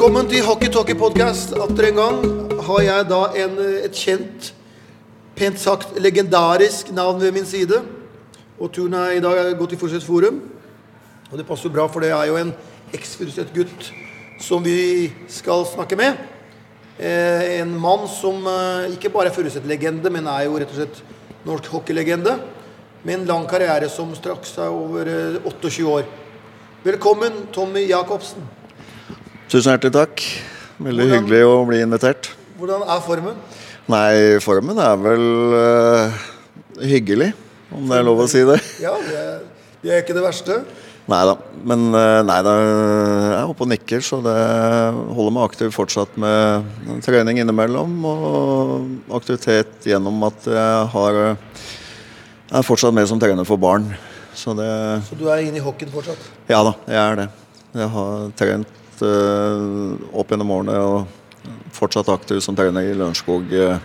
Velkommen til Hockey Talkie Podcast. Atter en gang har jeg da en, et kjent, pent sagt legendarisk navn ved min side. Og turen er i dag gått i Furuset Forum. Og det passer jo bra, for det er jo en eks-Furuset-gutt som vi skal snakke med. Eh, en mann som eh, ikke bare er Furuset-legende, men er jo rett og slett norsk hockeylegende. Med en lang karriere som straks er over eh, 28 år. Velkommen, Tommy Jacobsen. Tusen hjertelig takk. Veldig Hvordan- hyggelig å bli invitert. Hvordan er formen? Nei, formen er vel uh, hyggelig, om det er lov å si det. Ja, det er, det er ikke det verste. Nei da. Men eh, nei da, jeg er oppe og nikker, så det holder meg aktiv fortsatt med trening innimellom. Og aktivitet gjennom at jeg har eh, jeg er fortsatt med som trener for barn. Så det Så du er inne i hockeyen fortsatt? Ja da, jeg er det. Jeg har trent eh, opp gjennom årene og fortsatt aktiv som trener i Lørenskog eh,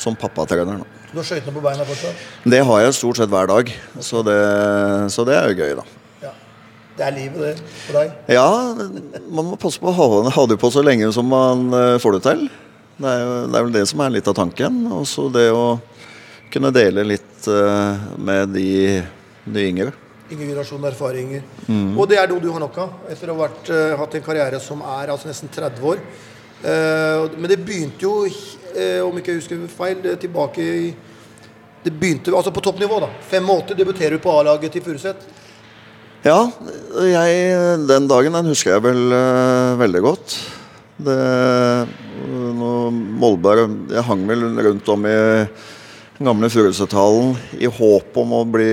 som pappatrener. Du har skøytene på beina fortsatt? Det har jeg stort sett hver dag, så det, så det er jo gøy, da. Ja. Det er livet, det, for deg? Ja, man må passe på å ha, det på så lenge som man eh, får det til. Det er, jo, det er vel det som er litt av tanken. Og så det å kunne dele litt med de, de yngre. Ingen generasjon erfaringer. Og det er noe du har nok av, etter å ha vært, eh, hatt en karriere som er altså nesten 30 år. Eh, men det begynte jo, eh, om ikke jeg husker feil, tilbake i Det begynte altså på toppnivå, da. 85 debuterer du på A-laget til Furuset. Ja, jeg, den dagen den husker jeg vel uh, veldig godt. Det, når Molberg Jeg hang vel rundt om i gamle Furusethallen i håp om å bli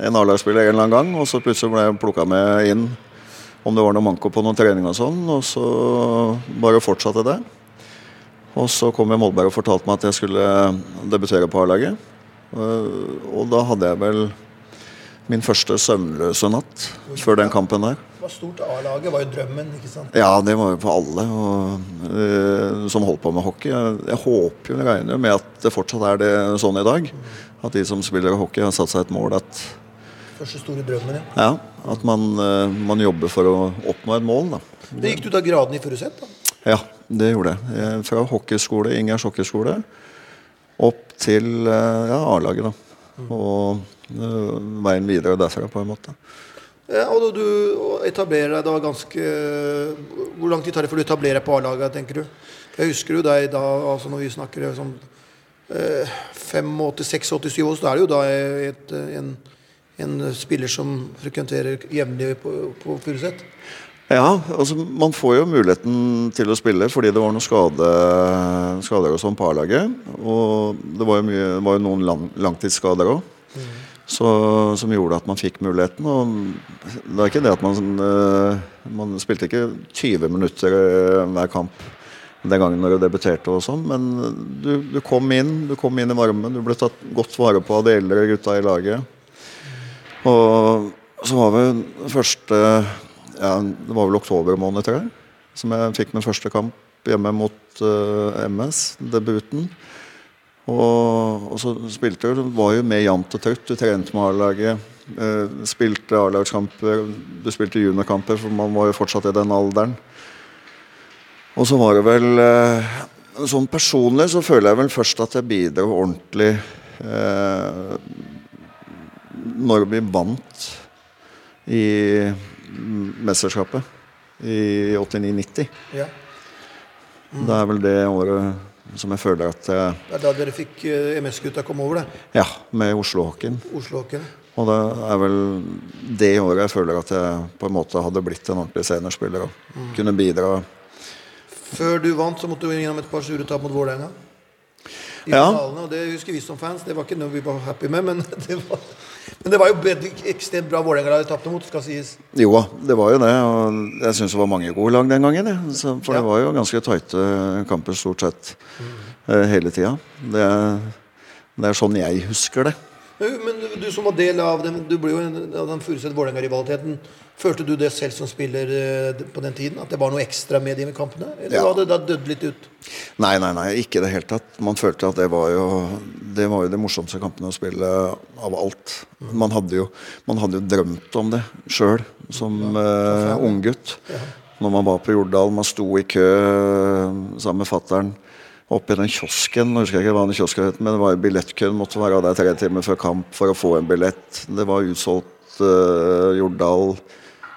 en A-lagsspiller en eller annen gang, og så plutselig ble jeg plukka med inn om det var noe manko på noen trening og sånn, og så bare fortsatte det. Og så kom jeg Molberg og fortalte meg at jeg skulle debutere på A-laget. Og da hadde jeg vel min første søvnløse natt før den kampen der. Var stort A-laget, var jo drømmen, ikke sant? Ja, det var jo for alle og, uh, som holdt på med hockey. Jeg, jeg håper jo, jeg regner med at det fortsatt er det sånn i dag. At de som spiller hockey, har satt seg et mål at, Første store drømmen, ja. ja, at man, uh, man jobber for å oppnå et mål. Da. Det gikk du da graden i Furuset? Ja, det gjorde jeg. jeg. Fra hockeyskole, Ingers hockeyskole opp til eh, ja, A-laget. da. Og uh, veien videre derfra, på en måte. Ja, og du etablerer deg da ganske Hvor lang tid tar det før du etablerer deg på A-laget, tenker du? Jeg husker jo deg da, altså når vi snakker sånn eh, 85-86 år, så er det jo da et, en, en spiller som frekventerer jevnlig på, på Furuset. Ja, altså man får jo muligheten til å spille fordi det var noen skade, skader og sånn på A-laget. Og det var jo, mye, det var jo noen lang, langtidsskader òg. Som gjorde at man fikk muligheten. Og det er ikke det at man eh, Man spilte ikke 20 minutter eh, hver kamp den gangen når du debuterte og sånn, men du, du kom inn du kom inn i varmen. Du ble tatt godt vare på av de eldre gutta i laget. Og så var vi første ja, Det var vel oktober måned, tror jeg, som jeg fikk min første kamp hjemme mot uh, MS, debuten. Og, og så spilte du, var jo med jevnt og trutt. Du trente med A-laget. eh, spilte A-lagskamper. Du spilte juniorkamper, for man var jo fortsatt i den alderen. Og så var det vel eh, Sånn personlig så føler jeg vel først at jeg bidro ordentlig eh, når vi vant i mesterskapet i 89-90. Ja. Det er vel det året som jeg føler at jeg Det er da dere fikk eh, MS-gutta komme over, det. Ja, med Oslo-hockeyen. Oslo-hockeyen. Og det er vel det året jeg føler at jeg på en måte hadde blitt en ordentlig seniorspiller og kunne bidra. Før du vant, så måtte du gjennom et par sure tap mot Vålerenga. I Ja. finalene, og Det husker vi som fans. Det var ikke noe vi var happy med, men det var, men det var jo ekstremt bra Vålerenga de tapte mot, skal sies. Jo da, det var jo det. Og jeg syns det var mange gode lag den gangen. Så, for Ja. det var jo ganske tighte kamper stort sett mm. hele tida. Det, det er sånn jeg husker det. Men, du, du som var del av den, du ble jo en, av den Furuset-Vålerenga-rivaliteten. Følte du det selv som spiller eh, på den tiden? At det var noe ekstra med de kampene? Eller Ja. var det da dødd litt ut? Nei, nei, nei, ikke i det hele tatt. Man følte at det var jo Det var jo det morsomste kampene å spille av alt. Man hadde jo, man hadde jo drømt om det sjøl som uh, unggutt. når man var på Jordal. Man sto i kø eh, sammen med fattern oppe i den kiosken. Jeg husker ikke hva den kiosken het, men det var jo billettkøen. Måtte være der tre timer før kamp for å få en billett. Det var utsolgt uh, Jordal.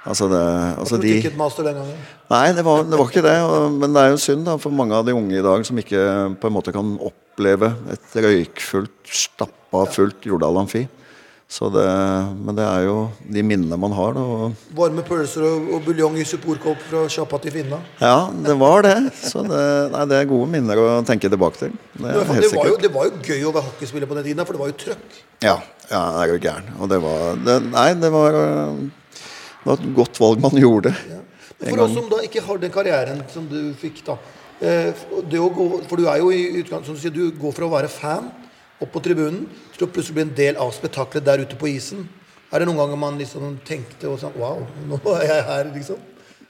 Altså det, altså de, Ticketmaster den gangen? Nei, det var, det var ikke det. og- Men det er jo synd da, for mange av de unge i dag som ikke på en måte kan oppleve et røykfullt, stappa fullt Jordal Amfi. Så det, men det er jo de minnene man har. da, Varme pølser og, og buljong i supporkopp fra sjappa til Finna. Ja, det var det. Så det, nei, det er gode minner å tenke tilbake til. Det Det var, helt det, var jo, det var jo gøy å være hockeyspiller på den tiden, for det var jo trøkk. Ja, ja, det er jo gæren. Og det var det, Nei, det var, det var et godt valg man gjorde. Ja. For oss som da ikke har den karrieren som du fikk, da. eh, Det å gå, for du er jo i utgangspunktet, som du sier, du går fra å være fan opp på tribunen til å plutselig bli en del av spetakkelet der ute på isen. Er det noen ganger man liksom tenkte og sa Wow, nå er jeg her, liksom?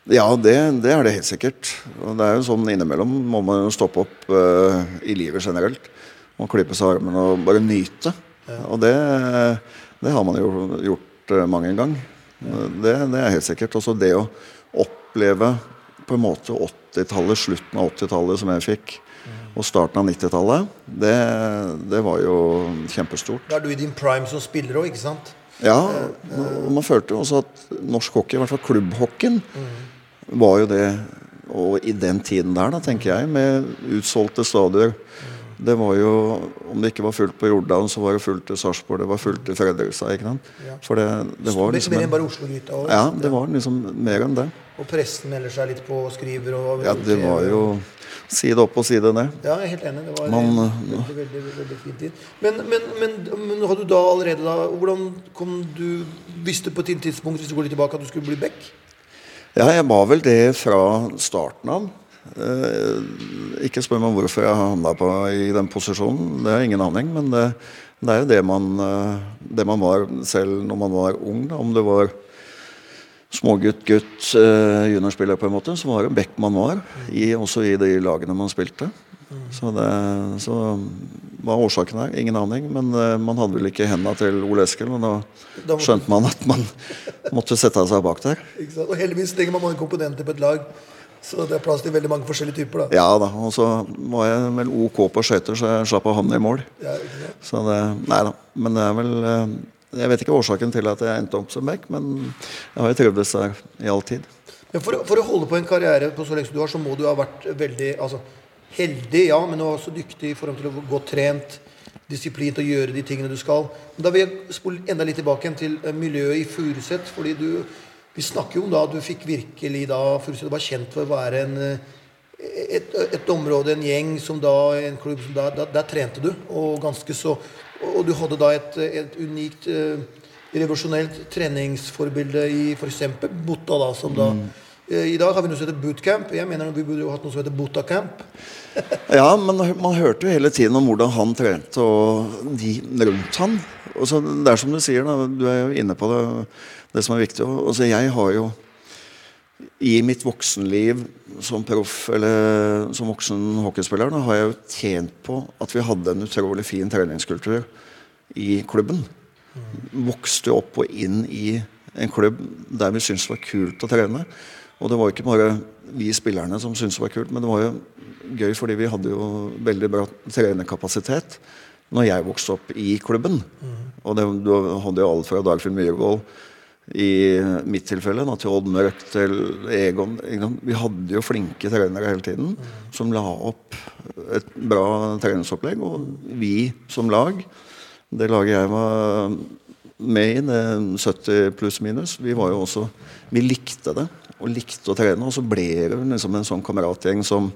Ja, det, det er det helt sikkert. Og det er jo sånn innimellom må man jo stoppe opp uh, i livet generelt. Man klippe seg i armen og bare nyte. Og det, det har man jo gjort øh, mange en gang. Det, det er helt sikkert. Også det å oppleve på en måte 80-tallet, slutten av 80-tallet som jeg fikk, og starten av 90-tallet, det, det var jo kjempestort. Da er du i din prime som spiller òg, ikke sant? Ja, og man følte jo også at norsk hockey, i hvert fall klubbhockeyen, var jo det Og i den tiden der, da, tenker jeg, med utsolgte stadioner Det var jo Om det ikke var fullt på Jordal, så var det fullt til Sarpsborg, det var fullt til Fredrikstad. ikke sant? Ja. For det, det var liksom mer enn bare Oslo-gryta? også. Ja, det var liksom mer enn det. Og pressen melder seg litt på og skriver. Og, Ja, det var jo side opp og side ned. Ja, jeg er helt enig. Det var Man, en veldig, veldig, veldig, veldig fin tid. Men, men, men, men hadde du da allerede da Hvordan kom du Visste på et tidspunkt hvis du går litt tilbake at du skulle bli back? Ja, jeg var vel det fra starten av. Eh, ikke spør meg hvorfor jeg havna på i den posisjonen. Det har jeg ingen aning. Men det, det er jo det man, eh, det man var selv når man var ung. Da. Om det var smågutt, gutt, eh, juniorspiller på en måte, så var det back man var. I, også i de lagene man spilte. Så, det, så hva årsaken er, ingen aning. Men man hadde vel ikke henda til Ole Eskil, og da skjønte man at man måtte sette seg bak der. Og heldigvis trenger man mange komponenter på et lag. Så det er plass til veldig mange forskjellige typer. da. Ja da, og så var jeg vel ok på skøyter, så jeg slapp å havne i mål. Ja, ikke det. Så det, nei da. Men det er vel eh, Jeg vet ikke årsaken til at jeg endte opp som back, men jeg har jo trivdes der i all tid. Men for, for å holde på en karriere på så lenge som du har, så må du ha vært veldig altså, heldig, ja, men også dyktig i forhold til å gå trent, disiplin til å gjøre de tingene du skal. Men da vil jeg spole enda litt tilbake til eh, miljøet i Furuset. fordi du Vi snakker jo om da du fikk virkelig da Du var kjent for å være en eh, et, et område, en gjeng, som da, en klubb som da, da, Der trente du, og ganske så Og du hadde da et, et unikt eh, revolusjonelt treningsforbilde i f.eks. Botta, da, som da mm. I dag har vi noe som heter bootcamp. Jeg mener vi burde jo hatt noe som heter Botacamp. Ja, men man hørte jo hele tiden om hvordan han trente, og de rundt han. Og så Det er som du sier, da, du er jo inne på det, det som er viktig. Altså, jeg har jo i mitt voksenliv som proff eller som voksen hockeyspiller har jeg jo tjent på at vi hadde en utrolig fin treningskultur i klubben. Vokste opp og inn i en klubb der vi syntes det var kult å trene. Og det var ikke bare vi spillerne som syntes det var kult, men det var jo gøy fordi vi hadde jo veldig bra trenerkapasitet når jeg vokste opp i klubben. Og det, du hadde jo alt fra Dagfinn Myhrvold i mitt tilfelle da, til Odd Mørk til Egon. Vi hadde jo flinke trenere hele tiden som la opp et bra treningsopplegg. Og vi som lag, det laget jeg var med i, det 70 pluss minus, vi var jo også Vi likte det og likte å trene. Og så ble det liksom en sånn kameratgjeng som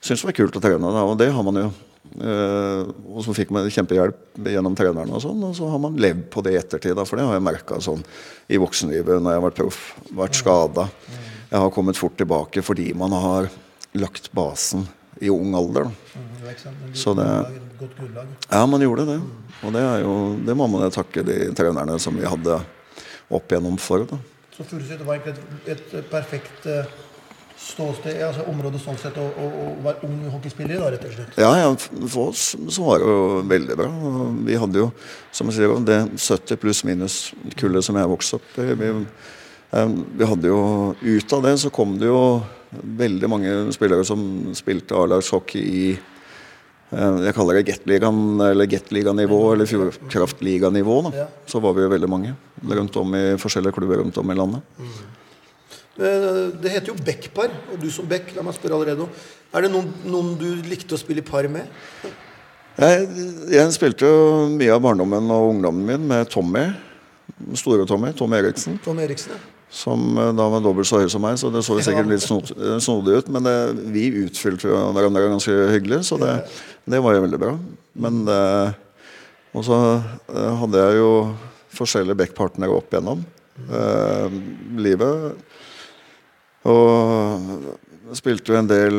syntes det var kult å trene. Da, og det har man jo. Eh, og så fikk man kjempehjelp gjennom treneren, og sånn, og så har man levd på det i ettertid. Da, for det har jeg merka sånn i voksenlivet når jeg har vært proff, vært skada. Jeg har kommet fort tilbake fordi man har lagt basen i ung alder. Da. Så det-. Ja, man gjorde det. Og det, er jo, det må man jo takke de trenerne som vi hadde opp igjennom for. Da. Så Furuset var egentlig et, et perfekt eh, ståsted, altså området sånn sett, å, være ung hockeyspiller, da, rett og slett. Ja, ja, for oss så var det jo veldig bra. Vi hadde jo, som jeg sier, det 70 pluss minus-kullet som jeg vokste opp i. Vi Eh, vi hadde jo Ut av det så kom det jo veldig mange spillere som spilte A-lagshockey i eh, jeg kaller det Gatligaen, eller Gatliganivå, eller Fjordkraftliganivå. da. Så var vi jo veldig mange rundt om i forskjellige klubber rundt om i landet. Eh, Det heter jo Beck-par, og du som Beck, la meg spørre allerede nå. Er det noen, noen du likte å spille i par med? Jeg, jeg spilte jo mye av barndommen og ungdommen min med Tommy. Store Tommy, Tom Eriksen. Tom Eriksen, ja. Som eh, da var dobbelt så høy som meg, så det så jo sikkert litt eh, snodig ut. Men det, vi utfylte jo hverandre ganske hyggelig, så det, det var jo veldig bra. Men Og så hadde jeg jo forskjellige backpartnere opp gjennom eh, livet. Og jeg spilte jo en del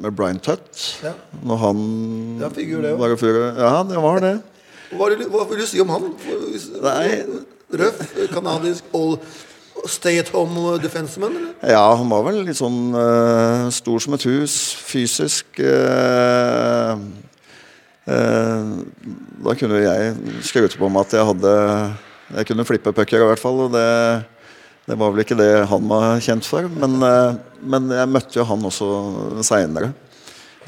med Brian Tutt Ja. når han Ja, figur det var i. Ja, det var det. Hva, vil du si om han? Nei. Røff, canadisk kanadisk, all stay at home defenseman? Ja, han var vel litt sånn uh, stor som et hus, fysisk. Uh, uh, da kunne jeg skryte på meg at jeg hadde Jeg kunne flippe pucker i hvert fall. Og det, det var vel ikke det han var kjent for. Men, eh, men jeg møtte jo han også seinere,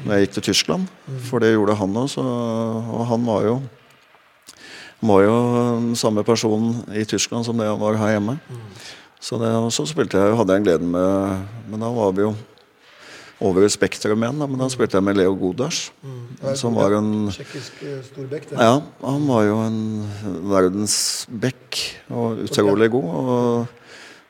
når jeg gikk til Tyskland. For det gjorde han også. Og han var jo var jo samme person i Tyskland som det han var her hjemme. Så, det, så spilte jeg, hadde jeg gleden med Men da var vi jo over i Spektrum igjen. Da, men da spilte jeg med Leo Godas, som var en Tsjekkisk eh, storbekk. det. Ja, han var jo en verdensbekk og utrolig god. Og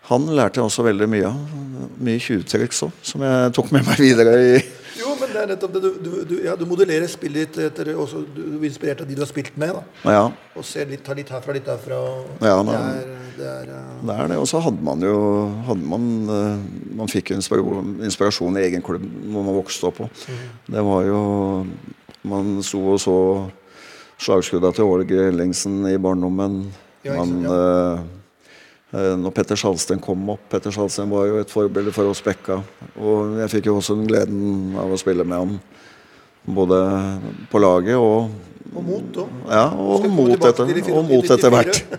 han lærte jeg også veldig mye av. Mye tjuvtriks òg, som jeg tok med meg videre i Jo, men det er nettopp det. Du, du, ja, du modellerer spillet ditt etter også, Du er inspirert av de du har spilt med. da Ja, Og ser litt, tar litt herfra, litt derfra. Ja, det er, det er eh, det er det. Og så hadde man jo hadde man, eh, man fikk jo inspirasjon, i egen klubb når man vokste opp på. Det var jo Man sto og så slagskudda til Ålge Ellingsen i barndommen. Ja, Man, eh, når Petter Sjalsten kom opp Petter Sjalsten var jo et forbilde for oss Bekka. Og jeg fikk jo også den gleden av å spille med ham. Både på laget og Og mot da. Ja, og mot etter, og mot etter hvert.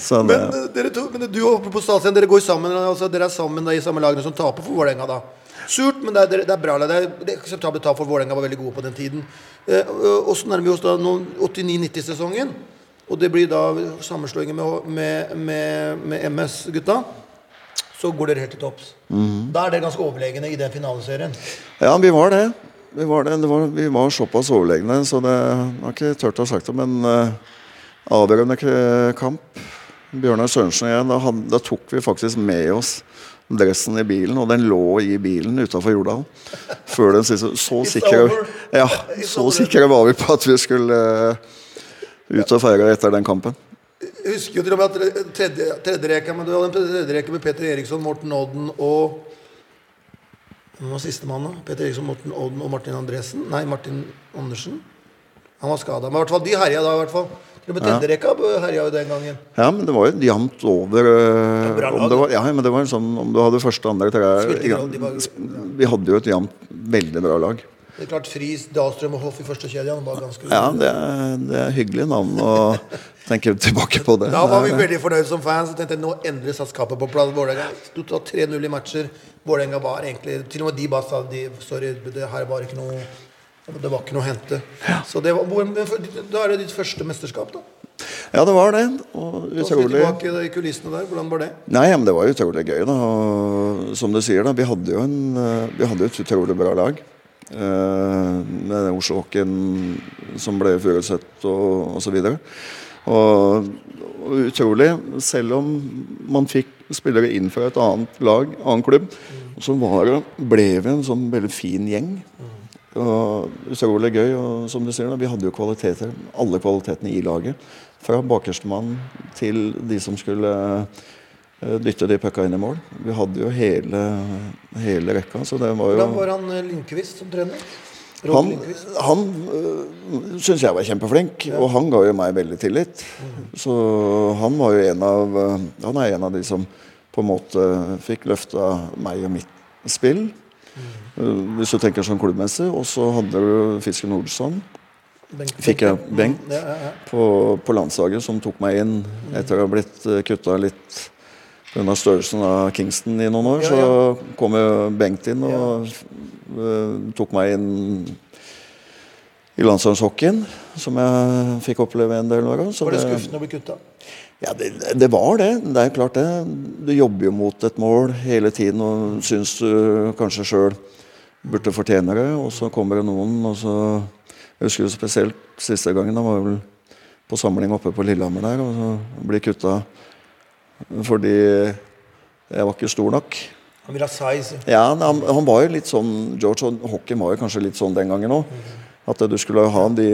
Sånn, Men, ja. dere to, men du og på Stalsien, dere går sammen altså Dere er sammen da, i samme lagene som taper for Vålerenga. da Surt, men det er, det er bra. Det er, det er akseptabelt tap for Vålerenga var veldig gode på den tiden. Eh, og så nærmer vi oss da 89-90-sesongen. Og det blir da sammenslåinger med, med, med, med MS-gutta. Så går dere helt til topps. Da er dere ganske overlegne i den finaleserien. Ja, vi var det. Vi var, det. det var, vi var såpass overlegne, så det jeg har ikke tørt å ha sagt det. Men uh, avgjørende kamp Bjørnar Sørensen og jeg, da, had- da tok vi faktisk med oss dressen i bilen, og den lå i bilen utafor Jordal. Før den siste. Så sikre, ja, så sikre var vi på at vi skulle eh, ut og feire etter den kampen. Jeg husker jo til og med at tredje, tredje reka, men du hadde en tredje reke med Peter Eriksson, Morten Odden og Hvem var sistemann, da? Peter Eriksson, Morten Odden og Martin Andresen? Nei, Martin Andersen. Han var skada. Men i hvert fall, de herja da, i hvert fall. Til og med tredje reka herja jo den gangen. Ja, men det var jo jevnt over eh, om, det var, ja, men det var sånn, om du hadde første, andre, tredje Vi hadde jo et jevnt, veldig bra lag. Det er klart Friis, Dahlstrøm og Hoff i første kjede. Var ganske Ja, det er, det er hyggelig navn å tenke tilbake på det. Da var vi veldig fornøyd som fans. og tenkte Nå endelig satt skapet på plass. Vålerenga sto 3-0 i matcher. Vålerenga var egentlig Til og med de bare sa de, sorry, det her var ikke noe Det var ikke noe å hente. Så det var, Da er det ditt første mesterskap, da. Ja, det var det. Og utrolig tilbake i kulissene der. Hvordan var det? Nei, men det var utrolig gøy, da. Og som du sier, da. Vi hadde jo en, eh, vi hadde et utrolig bra lag. Eh, med den årsaken som ble forutsett og osv. Og, og utrolig, selv om man fikk spillere inn fra et annet lag, annen klubb, så var det, ble vi en sånn veldig fin gjeng. Og utrolig gøy. Og som du sier, da, vi hadde jo kvaliteter, alle kvalitetene i laget. Fra bakerstemann til de som skulle dytte de pucka inn i mål. Vi hadde jo hele, hele rekka, så det var jo Hvordan var han eh, Lindqvist som trener? Rolf han, han øh, syns jeg var kjempeflink, og han ga jo meg veldig tillit. Så han var jo en av Han er en av de som på en måte fikk løfta meg og mitt spill. Øh, Hvis du tenker sånn klubbmessig. Og så hadde du Olsson Bengt- fikk jeg Mm, Bengt. Ja, ja, ja. på, på landslaget som tok meg inn etter å ha blitt kutta litt pga. størrelsen av Kingston i noen år, Ja, så kom jo Bengt inn og eh, tok meg inn i landslagshockeyen, som jeg fikk oppleve en del år. Var det det- skuffende å bli kutta? Ja, det, det var det. Det er klart det. Du jobber jo mot et mål hele tiden og syns du kanskje sjøl burde fortjene det, og så kommer det noen, og så Jeg husker jo spesielt siste gangen, da var jeg vel på samling oppe på Lillehammer der, og så blir kutta fordi jeg var ikke stor nok. Han ville ha size. Ja, han, han var jo litt sånn George og Hockey var jo kanskje litt sånn den gangen òg. At du skulle ha de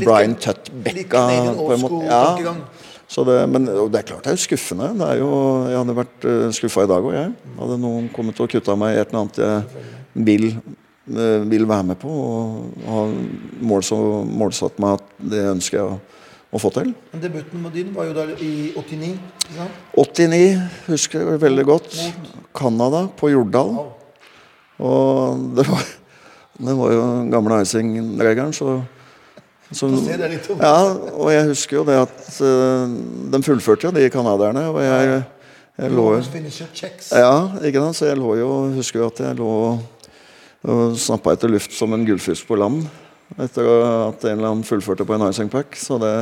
Brian Canadian på en måte. Så det, men det er klart det er jo skuffende. Det er jo, jeg hadde vært uh, skuffa i dag òg, jeg. Hadde noen kommet og kutta meg i et eller annet jeg vil, eh, vil være med på, og har målsatt meg at det ønsker jeg å, å få til. Men debuten med din var jo da i 89. Ja. 89 husker jeg veldig godt. Canada, på Jordal. Wow. Og det var, det var jo den gamle icing-regelen, så, så. Ja, og jeg husker jo det at uh, de fullførte jo, de canadierne. Og jeg, jeg lå. Ja, ikke sant. Så jeg lå jo Husker jo at jeg lå og snappa etter luft som en gullfisk på land. Etter at en eller annen fullførte på en icing pack. Så det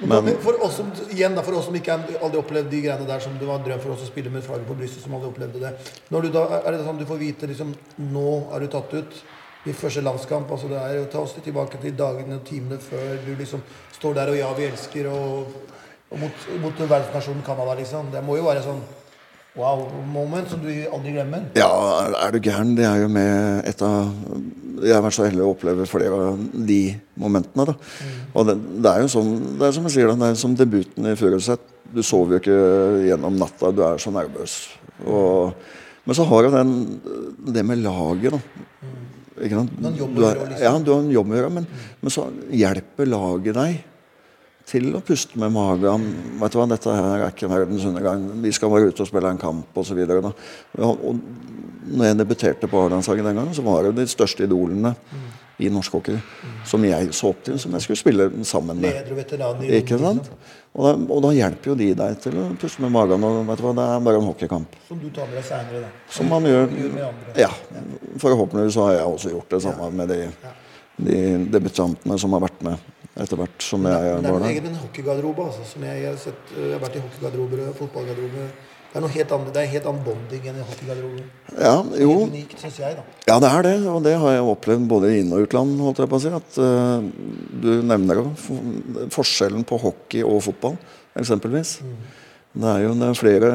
Men for oss som, igjen da, for oss som ikke aldri opplevde de greiene der som det var en drøm for oss å spille med flagget på brystet, som aldri opplevde det. Når du da, er det sånn du får vite liksom, nå er du tatt ut i første landskamp? altså det er jo Ta oss litt tilbake til dagene og timene før du liksom står der og ja, vi elsker og, og mot, mot verdensnasjonen Canada, liksom. Det må jo være sånn wow moment som du aldri glemmer. Ja, er, du gæren? Det er jo med et av Jeg har vært så heldig å oppleve flere av de momentene. da. Og det, det er jo sånn, det er som jeg sier, det er som debuten i Furuset. Du sover jo ikke gjennom natta, du er så nervøs. Og, men så har jo den det med laget, da. Ikke sant? Du er- liksom. Ja, du har en jobb å gjøre, men, men så hjelper laget deg til å puste med magen. Vet du hva, dette her er ikke verdens undergang. Vi skal bare ut og spille en kamp osv. Når jeg debuterte på A-landslaget den gangen, så var det de største idolene i norsk hockey som jeg så opp til, som jeg skulle spille sammen med. Ikke sant? Og da, og da hjelper jo de deg til å puste med magen. Og vet du hva, det er bare en hockeykamp. Som du tar med deg seinere, da. Som man gjør Gjør med andre. Ja. Forhåpentligvis har jeg også gjort det samme med de, de debutantene som har vært med etter hvert som jeg Det er var der. eget med en hockeygarderobe. Altså, som jeg, jeg, har sett, jeg har vært i hockeygarderober og fotballgarderober. Det er noe helt annet, det er helt annen bonding enn i hockeygarderoben. Ja, jo, Det er unikt, syns jeg, da. Ja, det er det, og det har jeg opplevd både i inn- og utland. holdt jeg på å si, at uh, Du nevner jo forskjellen på hockey og fotball, eksempelvis. Det er jo det er flere,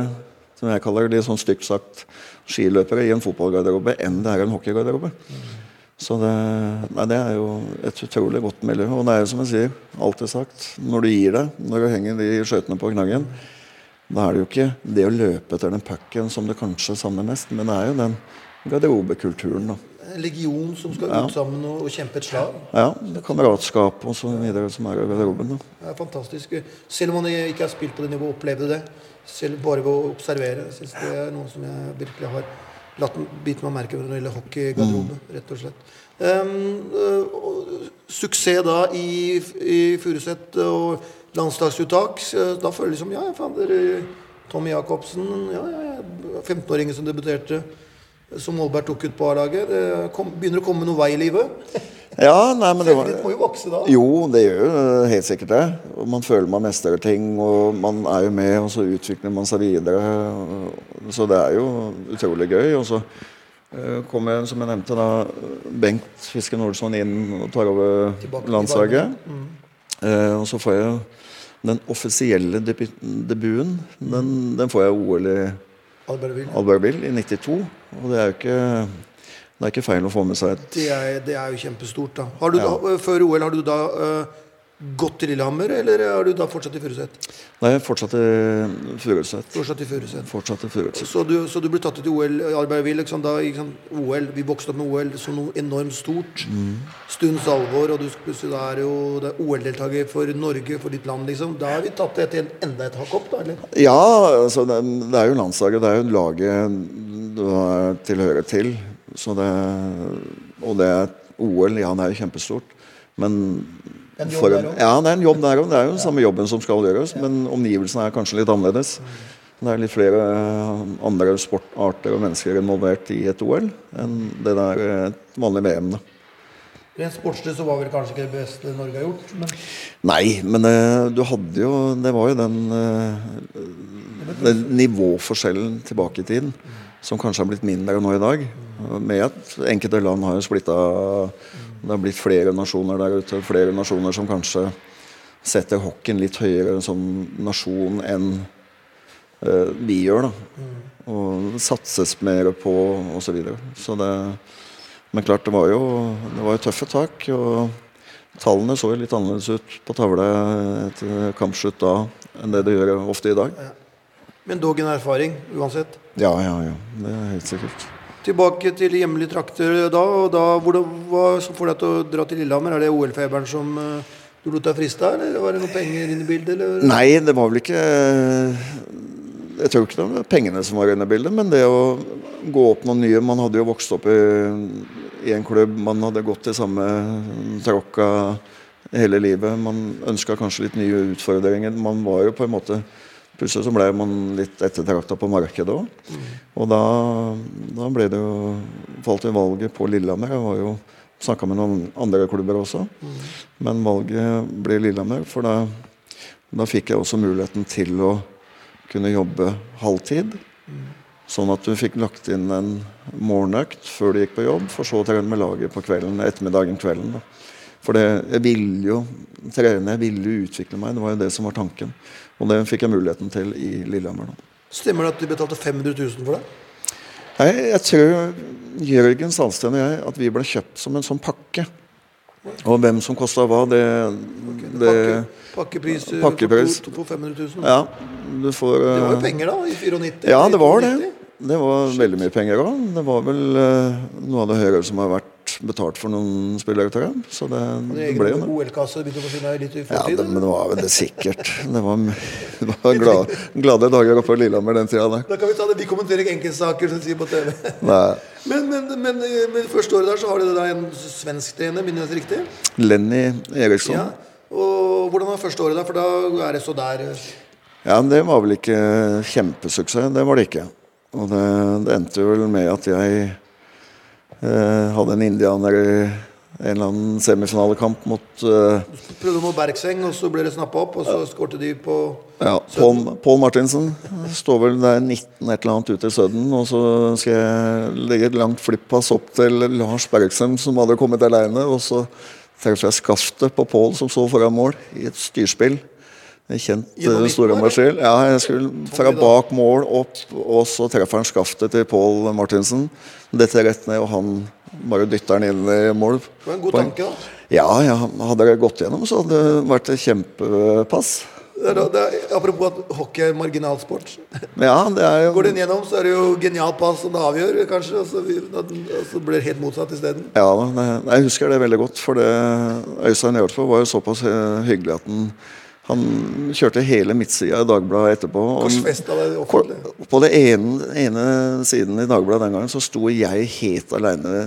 som jeg kaller de sånn stygt sagt, skiløpere i en fotballgarderobe enn det er en hockeygarderobe. Så det, nei, det er jo et utrolig godt miljø. Og det er jo som jeg sier, alltid sagt, når du gir deg, når du henger de skøytene på knaggen, da er det jo ikke det å løpe etter den pucken som du kanskje savner mest, men det er jo den garderobekulturen. da. En legion som skal Ja. ut sammen og, og kjempe et slag. Ja, kameratskap og så videre som er i garderoben. da. Det er fantastisk. Selv om man ikke har spilt på det nivået, opplevde det. Selv bare ved å observere. Jeg syns det er noe som jeg virkelig har latt bitt meg merke når det gjelder hockeygarderobe, rett og slett. Um, suksess da i, i Furuset og landslagsuttak. Da føler jeg liksom Ja, faen, dere Tommy Jacobsen, ja, ja, ja, 15-åringen som debuterte. Som Aalberg tok ut på A-laget. Det kom, begynner å komme noe vei i livet. Ja, nei, men det var må jo vokse da. Jo, det gjør jo helt sikkert det. Og man føler man mestrer ting, og man er jo med, og så utvikler man seg videre. Så det er jo utrolig gøy. Og så eh, kommer, som jeg nevnte, da Bengt Fisken Olsson inn og tar over landslaget. Eh, og så får jeg den offisielle debu debuten. Den, den får jeg OL i Albertville. Albertville i 92. Og det er jo ikke, det er ikke feil å få med seg et Det er, det er jo kjempestort, da. Har du Ja. da før OL, har du da uh, gått til Lillehammer, eller har du da fortsatt i Furuset? Nei, fortsatt i Furuset. Fortsatt i Furuset. Fortsatt i Furuset. Så du, så du ble tatt ut i OL i Albertville. Liksom, da, liksom. OL, Vi vokste opp med OL som noe enormt stort. Mm. Stunds alvor, og du, plutselig da er jo er OL-deltaker for Norge, for ditt land. liksom. Da har vi tatt det til en, enda et hakk opp, da? eller? Ja, altså det, det er jo landslaget. Det er jo laget du har tilhører til. Så det, og det er OL, ja, det er jo kjempestort. Men En jobb for der en- Ja, det er en jobb der òg. Det er jo den samme jobben som skal gjøres, men omgivelsene er kanskje litt annerledes. Det er litt flere andre sportarter og mennesker involvert i et OL enn det der et vanlig VM. da. Rent sportslig så var vel kanskje ikke det beste Norge har gjort, men Nei, men eh, du hadde jo Det var jo den, eh, den nivåforskjellen tilbake i tiden som kanskje har blitt mindre nå i dag. Med at enkelte land har jo splitta Det har blitt flere nasjoner der ute. Flere nasjoner som kanskje setter hockeyen litt høyere som nasjon enn eh, vi gjør. da Og satses mer på osv. Så, videre. så det Men klart, det var jo, det var jo tøffe tak. og Tallene så jo litt annerledes ut på tavla etter kampslutt da enn det det gjør ofte i dag. Men dog en erfaring, uansett. Ja, ja, ja. Det er helt sikkert. Tilbake til hjemlige trakter da. og da hvordan, Hva som får deg til å dra til Lillehammer? Er det OL-feberen som uh, du lot deg friste av, eller var det noen penger inne i bildet? Eller? Nei, det var vel ikke Jeg tror ikke det var pengene som var inne i bildet, men det å gå opp noen nye Man hadde jo vokst opp i, i en klubb, man hadde gått i samme tråkka hele livet. Man ønska kanskje litt nye utfordringer. Man var jo på en måte Plutselig så ble man litt ettertrakta på markedet òg. Og da, da ble det jo falt jo valget på Lillehammer. Jeg var jo snakka med noen andre klubber også. Men valget ble Lillehammer, for da, da fikk jeg også muligheten til å kunne jobbe halvtid. Sånn at du fikk lagt inn en morgenøkt før du gikk på jobb, for så å trene med laget på kvelden, ettermiddagen, kvelden. da. For det, jeg ville jo trene, jeg ville utvikle meg. Det var jo det som var tanken. Og det fikk jeg muligheten til i Lillehammer. da. Stemmer det at de betalte 500 000 for det? Nei, jeg tror Jørgen Salsten og jeg at vi ble kjøpt som en sånn pakke. Og hvem som kosta hva, det, det Pakke, pakkepris, eh, Pakkepris. For, for 500 000? Ja, du får Det var jo eh, penger da, i 94? Ja, det var 90. det. Det var veldig mye penger òg. Det var vel eh, noe av det høyere som har vært betalt for noen jeg. Så det, det ble jo det. OL-kasse begynte å forsvinne litt i Ja, det, men det var vel det sikkert. Det var, det var glade, glade dager oppe på Lillehammer den tida der. Da kan vi ta det. Vi kommenterer ikke enkeltsaker som sier på TV. Nei. Men, men, men, men første året der så har dere da en svensk trener, minner jeg riktig? Lenny Eriksson. Ja. Og hvordan var første året der? For da er det så der Ja, Ja, det var vel ikke kjempesuksess. Det var det ikke. Og det, det endte vel med at jeg eh, hadde en indianer i en eller annen semifinalekamp mot eh, Prøvde mot Bergseng, og så ble det snappa opp, og så skårte de på ja, Paul, Paul Martinsen. Står vel der 19 et eller annet ute i Sudden. Og så skal jeg legge et langt flippass opp til Lars Bergsem, som hadde kommet aleine. Og så treffer jeg skaftet på Paul, som så foran mål, i et styrspill. En kjent store midten. Ja, jeg skulle fra bak mål opp, og så treffer han skaftet til Paul Martinsen. Dette rett ned, og han bare dytter den inn i mål. Det var en god tanke, da. Ja, ja, hadde det gått gjennom, så hadde det vært et kjempepass. Det er, det er, apropos at hockey er marginalsport. Ja, det er jo Går den gjennom, så er det jo genialt pass som det avgjør, kanskje. Og så, og så blir det helt motsatt isteden. Ja, da, jeg husker det veldig godt. For det, Øystein Hjørtvo var jo såpass eh, hyggelig at han, han kjørte hele midtsida i Dagbladet etterpå. og-. På, på det ene, ene siden i Dagbladet den gangen så sto jeg helt aleine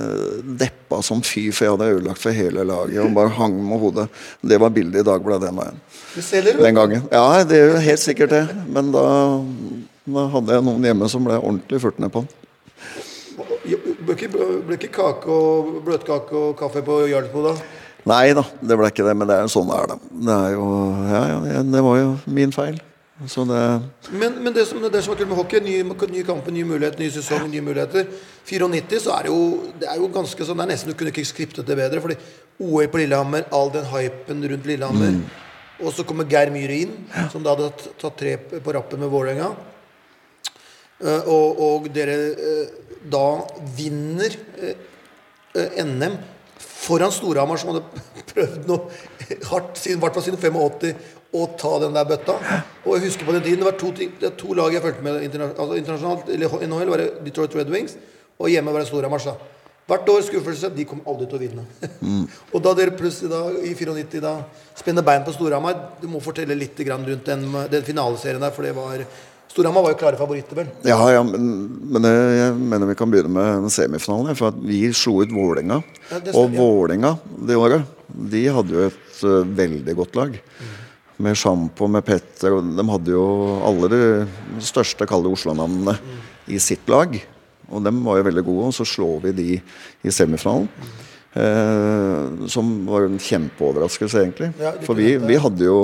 deppa som fy, for jeg hadde ødelagt for hele laget og bare hang med hodet. Det var bildet i Dagbladet den veien. Den gangen. Ja, det er jo helt sikkert det. Men da, da hadde jeg noen hjemme som ble ordentlig fulgt ned på den. Ble ikke, ble ikke kake og bløtkake og kaffe på Jarlsbo da? Nei da, det ble ikke det, men det er jo sånn det er, da. Det er jo Ja, ja, det var jo min feil. Så det Men, men det, som, det som er kult med hockey, ny, ny kamp, ny mulighet, ny sesong, nye muligheter. 94 så er det jo Det er jo ganske sånn Det er nesten du kunne ikke skriptet det bedre. Fordi OL på Lillehammer, all den hypen rundt Lillehammer. Og så kommer Geir Myhre inn, som da hadde tatt- tre på rappen med Vålerenga. Eh, og, og dere eh, da vinner eh, NM foran Storhamar, som hadde prøvd noe hardt i hvert fall siden 85 å ta den der bøtta. Og jeg husker på den tiden Det var to, det var to lag jeg fulgte med altså internasjonalt. Eller NHL var det Detroit Red Wings, og hjemme var det Storhamar. Hvert år skuffelse. De kom aldri til å vinne. og da dere plutselig da, i 94 da spenner bein på Storhamar Du må fortelle litt grann rundt den, den finaleserien der, for det var Storhamar var jo klare favoritter, vel? Ja, ja, men, men jeg, mener vi kan begynne med semifinalen. For at vi slo ut Vålerenga. Ja, og ja. Vålerenga det året, de hadde jo et uh, veldig godt lag. Med Sjampo, med Petter og De hadde jo alle de største kalde Oslo-navnene i sitt lag. Og dem var jo veldig gode, og så slår vi de i semifinalen. Eh, som var en kjempeoverraskelse, egentlig. Ja, For vi, vi hadde jo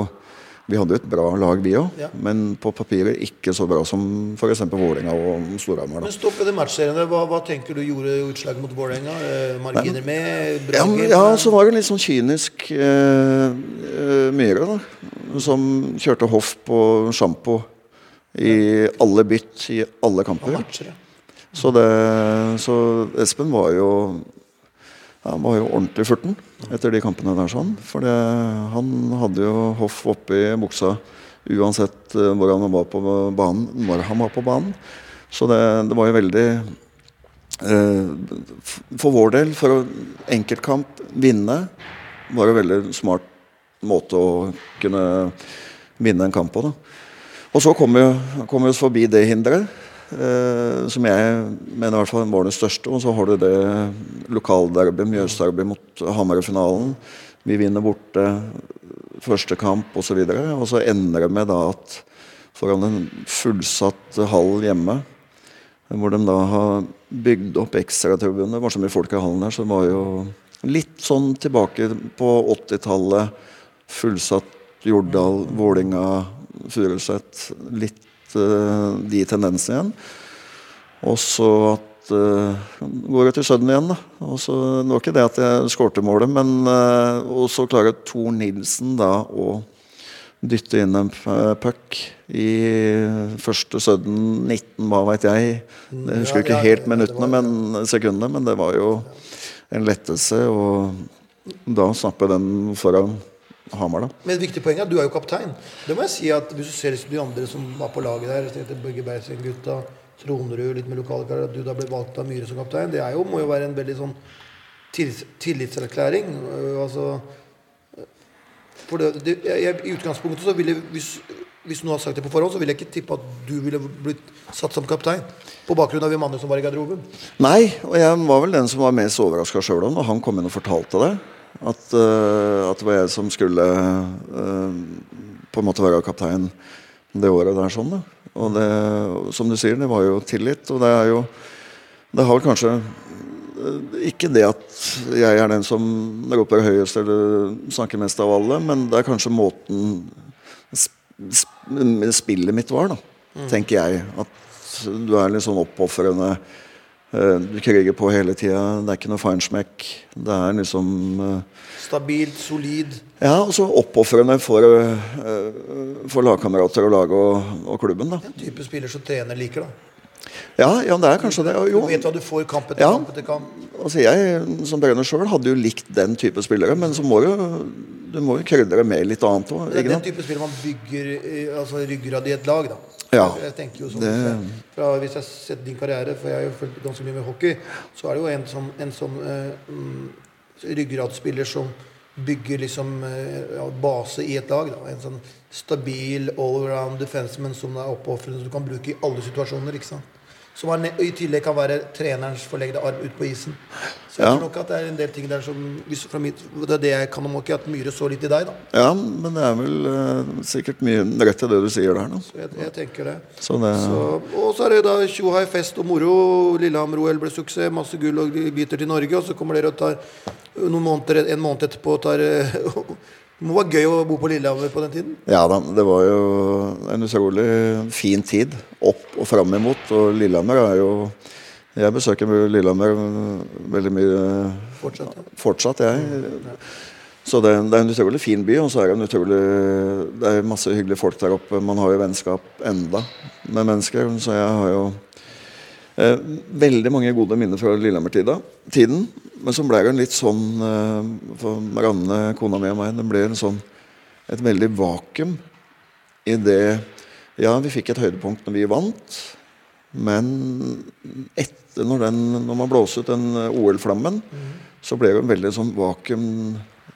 vi hadde et bra lag, vi òg. Ja. Men på papiret ikke så bra som f.eks. Vålerenga og Storhamar. Men stopp ved matchseriene. Hva, hva tenker du gjorde utslaget mot Vålerenga? Eh, Marginer med? Ja, men- ja, så var det en litt sånn kynisk eh, eh, Myhre, da. Som kjørte hoff på sjampo i alle bytt i alle kamper. matcher, ja. Så, det, så Espen var jo ja, han var jo ordentlig furten etter de kampene der. sånn For han hadde jo hoff oppi buksa uansett eh, hvor han var på banen, når han var på banen. Så det, det var jo veldig eh, For vår del, for å enkeltkamp vinne, var det veldig smart måte å kunne vinne en kamp på. da og så kom vi, kom vi oss forbi det hinderet, eh, som jeg mener i hvert fall var den største. Og så har du det lokalderby, Mjøsderby mot Hamar-finalen. Vi vinner borte første kamp osv. Og, så og så ender det med da at foran en fullsatt hall hjemme, hvor de da har bygd opp ekstratribuner, det var så mye folk i hallen der, så det var jo litt sånn tilbake på 80-tallet. Fullsatt Jordal, Vålinga, Furuset. Litt de tendensene igjen. Og så at uh, går til Sudden igjen, da. Og så, det var ikke det at jeg skårte målet, men uh, Og så klarer Tor Nilsen da å dytte inn en puck i første Sudden 19, hva veit jeg. Jeg husker ikke helt minuttene, men sekundene. Men det var jo en lettelse. Og da snapper den foran Hamar, da. Men et viktig poeng er at du er jo kaptein. Det må jeg si at Hvis du ser liksom de andre som var på laget der, tenkte Børge Bergsen-gutta, Tronrud, litt med lokale karer, at du da ble valgt av Myhre som kaptein, det jo, må jo være en veldig sånn tillits- tillitserklæring. øh, altså øh, for det, det, jeg, I utgangspunktet så ville hvis, hvis noen hadde sagt det på forhånd, så ville jeg ikke tippe at du ville blitt satt som kaptein. På bakgrunn av hvem andre som var i garderoben. Nei, og jeg var vel den som var mest overraska sjøl når han kom inn og fortalte det. At, eh, at det var jeg som skulle eh, på en måte være kaptein det året der. sånn da. Og det, som du sier, det var jo tillit. Og det er jo Det har vel kanskje eh, ikke det at jeg er den som roper høyest eller snakker mest av alle, men det er kanskje måten sp- sp- spillet mitt var, da. Tenker jeg. At du er litt sånn oppofrende. Eh, Du kriger på hele tida. Det er ikke noe feinschmeck. Det er liksom eh, Stabilt, solid. Ja, og så oppofrende for, eh, for lagkamerater og laget og, og klubben, da. En type spiller som trener liker, da. Ja, ja, det er kanskje det. Du vet hva du får kamp etter Ja. kamp etter kamp. altså jeg som Brenner sjøl hadde jo likt den type spillere, men så må du, du må jo krydre med litt annet òg. Det er den type spillere man bygger altså ryggrad i et lag, da. Ja. Jeg tenker jo sånn Det- fra, Hvis jeg har sett din karriere, for jeg har jo fulgt ganske mye med hockey, så er det jo en som en sånn mm, ryggradsspiller som bygger liksom uh, ja, base i et lag. Da. En sånn stabil all-around defenseman som er oppofrende, som du kan bruke i alle situasjoner. ikke sant? Som er, i tillegg kan være trenerens forlegde arm ut på isen. Så jeg Ja. tror nok at det er en del ting der som hvis, mitt, Det er det jeg kan om ikke at Myhre så litt i deg. da. Ja, men det er vel uh, sikkert mye rett i det du sier der, nå. Så jeg, jeg tenker det. Så det Så, og så er det da tjohai, fest og moro. Lillehammer-OL ble suksess. Masse gull og biter til Norge. Og så kommer dere og tar noen måneder, en måned etterpå og tar eh, Det må være gøy å bo på Lillehammer på den tiden. Ja da, det var jo en utrolig fin tid. Opp og fram imot. Og Lillehammer er jo Jeg besøker Lillehammer veldig mye Fortsatt. Ja. fortsatt, jeg. Så det, det er en utrolig fin by, og så er det en utrolig Det er masse hyggelige folk der oppe. Man har jo vennskap enda med mennesker, så jeg har jo veldig mange gode minner fra Lillehammer-tiden. Men så ble det en litt sånn eh, For Marianne, kona mi og meg, det ble en sånn et veldig vakuum i det Ja, vi fikk et høydepunkt når vi vant, men etter når, den, når man blåste ut den eh, OL-flammen, så ble det en veldig sånn vakuum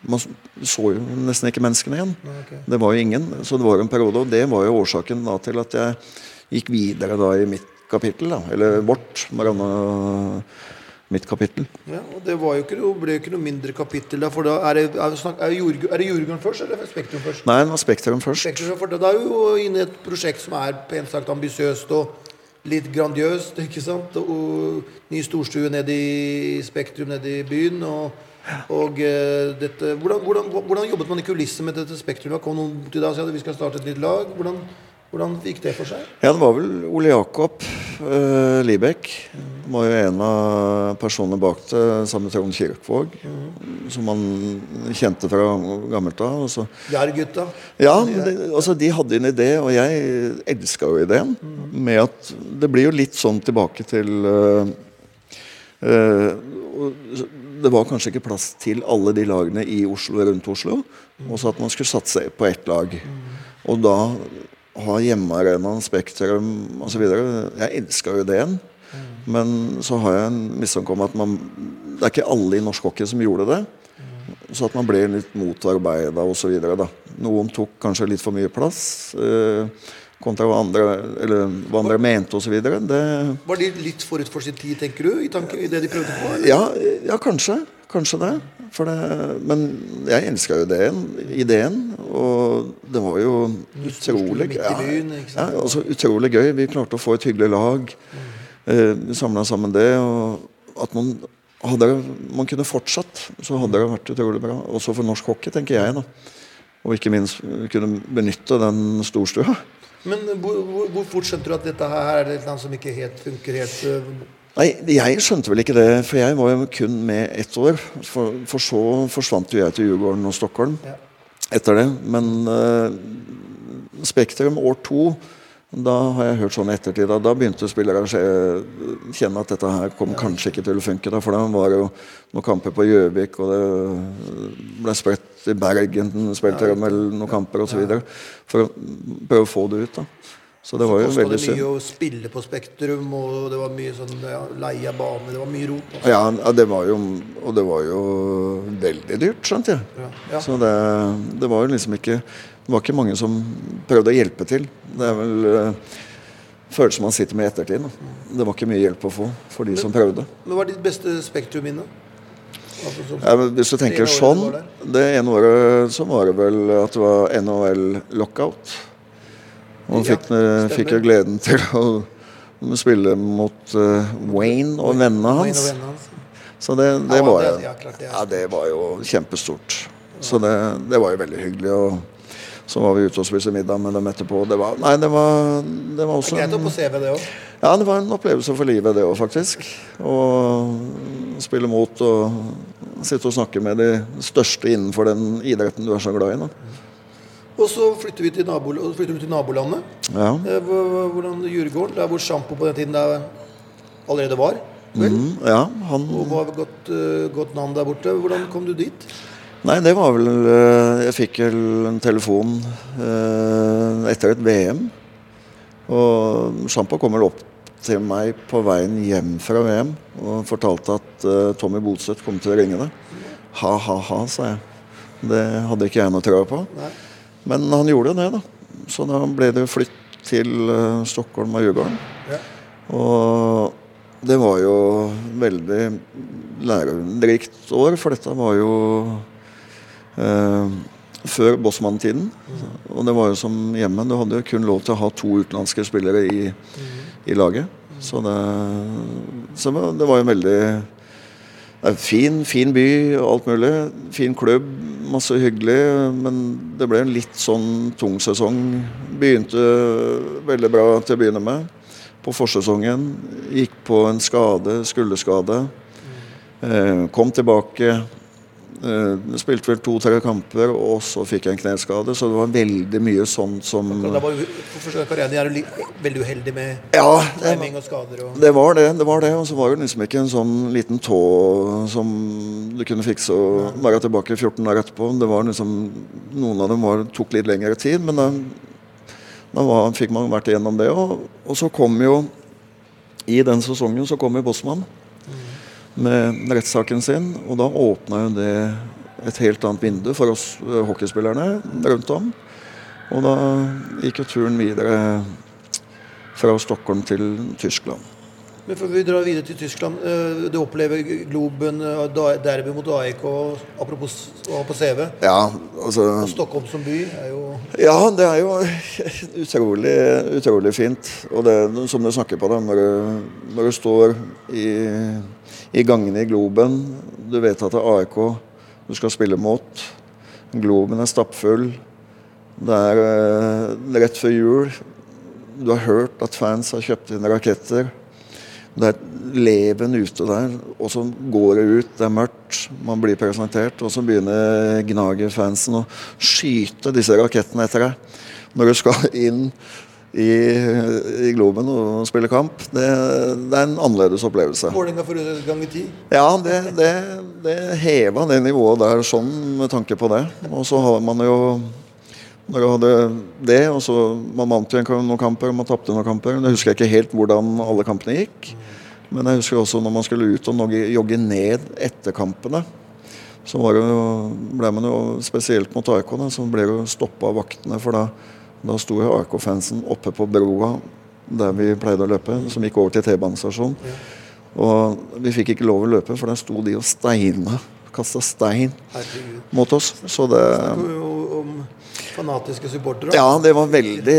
Man så jo nesten ikke menneskene igjen. Okay. Det var jo ingen. Så det var jo en periode, og det var jo årsaken da til at jeg gikk videre da i mitt kapittel, da, eller vårt. Marianne mitt kapittel. Ja, og Det var jo ikke ble jo ikke noe mindre kapittel. Da, for da er det, er det, snak, er det, Jord, er det Djurgården først, eller Spektrum først? Nei, det var Spektrum først. Spektrum, for Da er jo inne i et prosjekt som er pent sagt ambisiøst og litt grandiøst. ikke sant? Og ny storstue nede i Spektrum nede i byen. og og uh, dette, hvordan, hvordan, hvordan, jobbet man i kulissene med dette spektrumet? Kom noen til deg og sa at vi skal starte et nytt lag? Hvordan, hvordan gikk det for seg? Ja, Det var vel Ole Jakob eh, Libek. Mm. Var jo en av personene bak det, sammen med Trond Kirkvåg. Mm. Som man kjente fra gammelt av. Jærgutta? Ja, de, altså, de hadde en idé, og jeg elska jo ideen. Mm. Med at det blir jo litt sånn tilbake til uh, det var kanskje ikke plass til alle de lagene i Oslo rundt Oslo. Og så at man skulle satse på ett lag. Og da ha hjemmearenaen, Spektrum osv. Jeg elska jo ideen. Men så har jeg en mistanke om at man, det er ikke alle i norsk hockey som gjorde det. Så at man ble litt motarbeida osv. Noen tok kanskje litt for mye plass. Eh, kontra hva andre, eller, hva andre mente osv. Var de litt forut for sin tid, tenker du? I, tanke, i det de prøvde på? Ja, ja, kanskje. Kanskje det. Det. Men jeg elska jo ideen, ideen. Og det var jo utrolig, ja, ja, altså, utrolig gøy. Vi klarte å få et hyggelig lag. Mm. Eh, vi samla sammen det. Og at man hadde man kunne fortsatt, så hadde det vært utrolig bra. Også for norsk hockey, tenker jeg. da. Og ikke minst kunne benytte den storstua. Men hvor, hvor, hvor, fort skjønte du at dette her er et land som ikke helt funker helt uh... Nei, jeg skjønte vel ikke det, for jeg var jo kun med ett år. For, for så forsvant jo jeg til Djurgården og Stockholm ja. etter det. Men uh, Spektrum år to da har jeg hørt sånn i ettertid da, da begynte spillere å kjenne at dette her kom kanskje ikke til å funke. Da, for da var det jo noen kamper på Gjøvik, og det ble spredt i Bergen, spilte de vel noen kamper osv. For å prøve å få det ut. da. Så det var jo veldig synd. det mye å spille på Spektrum, og det var mye sånn ja, leie av bane, det var mye rot. Også. Ja, det var jo, og det var jo veldig dyrt, skjønte jeg. Ja, ja. Så det, det var jo liksom ikke det var ikke mange som prøvde å hjelpe til. Det er vel uh, følelsen man sitter med i ettertid. Da. Det var ikke mye hjelp å få for de men, som prøvde. Men Hva er ditt beste Spektrum-minne? Altså, ja, hvis du tenker sånn det, det ene året så var det vel at det var NHL-lockout. Og ja, fikk, fikk jo gleden til å spille mot uh, Wayne og vennene hans. Så det, det, var, ja, det var jo kjempestort. Så det, det var jo veldig hyggelig. Og så var vi ute og spiste middag med dem etterpå. Det var, nei, det var, det var også òg? Ja, det var en opplevelse for livet, det òg, faktisk. Å spille mot og sitte og snakke med de største innenfor den idretten du er så glad i. Da. Og så flytter vi til, nabo, flytter vi til nabolandet. Ja. Eh, hvordan Djurgården, der hvor Sjampo på den tiden der allerede var. Vel? Mm, ja, han... Og var godt, uh, godt navn der borte. Hvordan kom du dit? Nei, det var vel eh, Jeg fikk vel en telefon eh, etter et VM. Og Sjampa kom vel opp til meg på veien hjem fra VM og fortalte at Tommy Bolseth kom til å ringe deg. Ha-ha-ha, sa jeg. Det hadde ikke jeg noe trua på. Nei. Men han gjorde det, da. Så da ble det flytt til uh, Stockholm og Djurgården. Ja. Og det var jo veldig lærerikt år, for dette var jo eh, før Bossmann-tiden. Og det var jo som hjemme. Du hadde jo kun lov til å ha to utenlandske spillere i, i laget. Så, det, så det var jo veldig Fin, fin by og alt mulig. Fin klubb, masse hyggelig. Men det ble en litt sånn tung sesong. Begynte veldig bra til å begynne med. På forsesongen gikk på en skade, skulderskade. Eh, kom tilbake. Uh, spilte vel to-tre kamper, og så fikk jeg en kneskade. Så det var veldig mye sånt som da var karrieren er du veldig uheldig med ja, timing og skader? Og... Det var det. det var det, Og så var det liksom ikke en sånn liten tå som du kunne fikse og være tilbake 14 dager etterpå. Det var liksom Noen av dem var, tok litt lengre tid, men da, da var, fikk man vært igjennom det. Og, og så kom jo I den sesongen så kom jo Bossmann med rettssaken sin. Og da åpna jo det et helt annet vindu for oss eh, hockeyspillerne rundt om. Og da gikk jo turen videre fra Stockholm til Tyskland. Men før vi drar videre til Tyskland. eh, Du opplever Globen, eh, derby mot AIK, apropos å ha på CV. Ja, altså Og Stockholm som by er jo Ja, det er jo utrolig, utrolig fint. Og det som du snakker på, da, når du, når du står i, i gangene i Globen, du vet at det er AIK du skal spille mot. Globen er stappfull. Det er eh, rett før jul. Du har hørt at fans har kjøpt inn raketter. Det er leven ute der, og så går det ut, det er mørkt, man blir presentert, og så begynner gnagerfansen å skyte disse rakettene etter deg. Når du skal inn i, i Globen og spille kamp, det, det er en annerledes opplevelse. Vålerenga for gang i tid. Ja, det, det, det heva det nivået der sånn med tanke på det. Og så har man jo når jeg hadde det, og så Man vant jo noen kamper, man tapte noen kamper. Jeg husker ikke helt hvordan alle kampene gikk. Men jeg husker også når man skulle ut og jogge, ned etter kampene. Så var det, jo- ble man jo, spesielt mot AIK, så ble jo stoppa av vaktene. For da, da sto jo AK-fansen oppe på broa der vi pleide å løpe, som gikk over til T-banestasjonen. Og vi fikk ikke lov å løpe, for der sto de og steina. Kasta stein Herregud. mot oss. Så det Om fanatiske supportere. Ja, det var veldig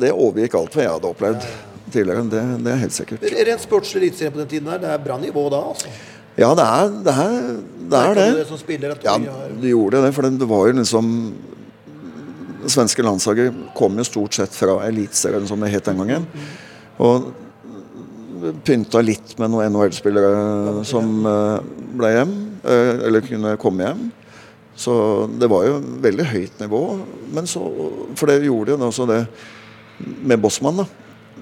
Det overgikk alt hva jeg hadde opplevd tidligere. Det, det er helt sikkert. Rent sportslig eliteserie på den tiden der, det er bra nivå da, altså. Ja, det er det. Er, det, er det. Ja, du gjorde det. For det var jo liksom Det svenske landslaget kom jo stort sett fra Eliteserien, som det het den gangen. Og pynta litt med noen NHL-spillere som eh, ble hjem, eh, eller kunne komme hjem. Så det var jo veldig høyt nivå. Men så, for det gjorde jo også det med Bossmann. da.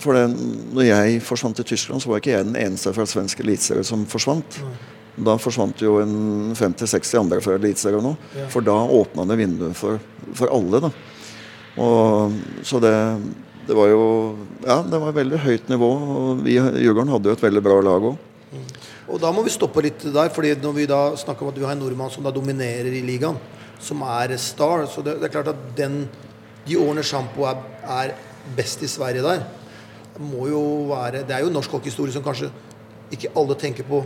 For det, når jeg forsvant til Tyskland, så var ikke jeg den eneste fra svensk eliteserie som forsvant. Da forsvant jo en 50-60 andre fra eliteserien nå. Ja. For da åpna det vinduet for, for alle. da. Og, så det, det var jo Ja, det var veldig høyt nivå. Og vi i Djurgården hadde jo et veldig bra lag òg. Og da må vi stoppe litt der, fordi når vi da snakker om at vi har en nordmann som da dominerer i ligaen, som er star, så det, det er klart at den, de årene Sjampo er, er best i Sverige der, må jo være Det er jo norsk hockeyhistorie som kanskje ikke alle tenker på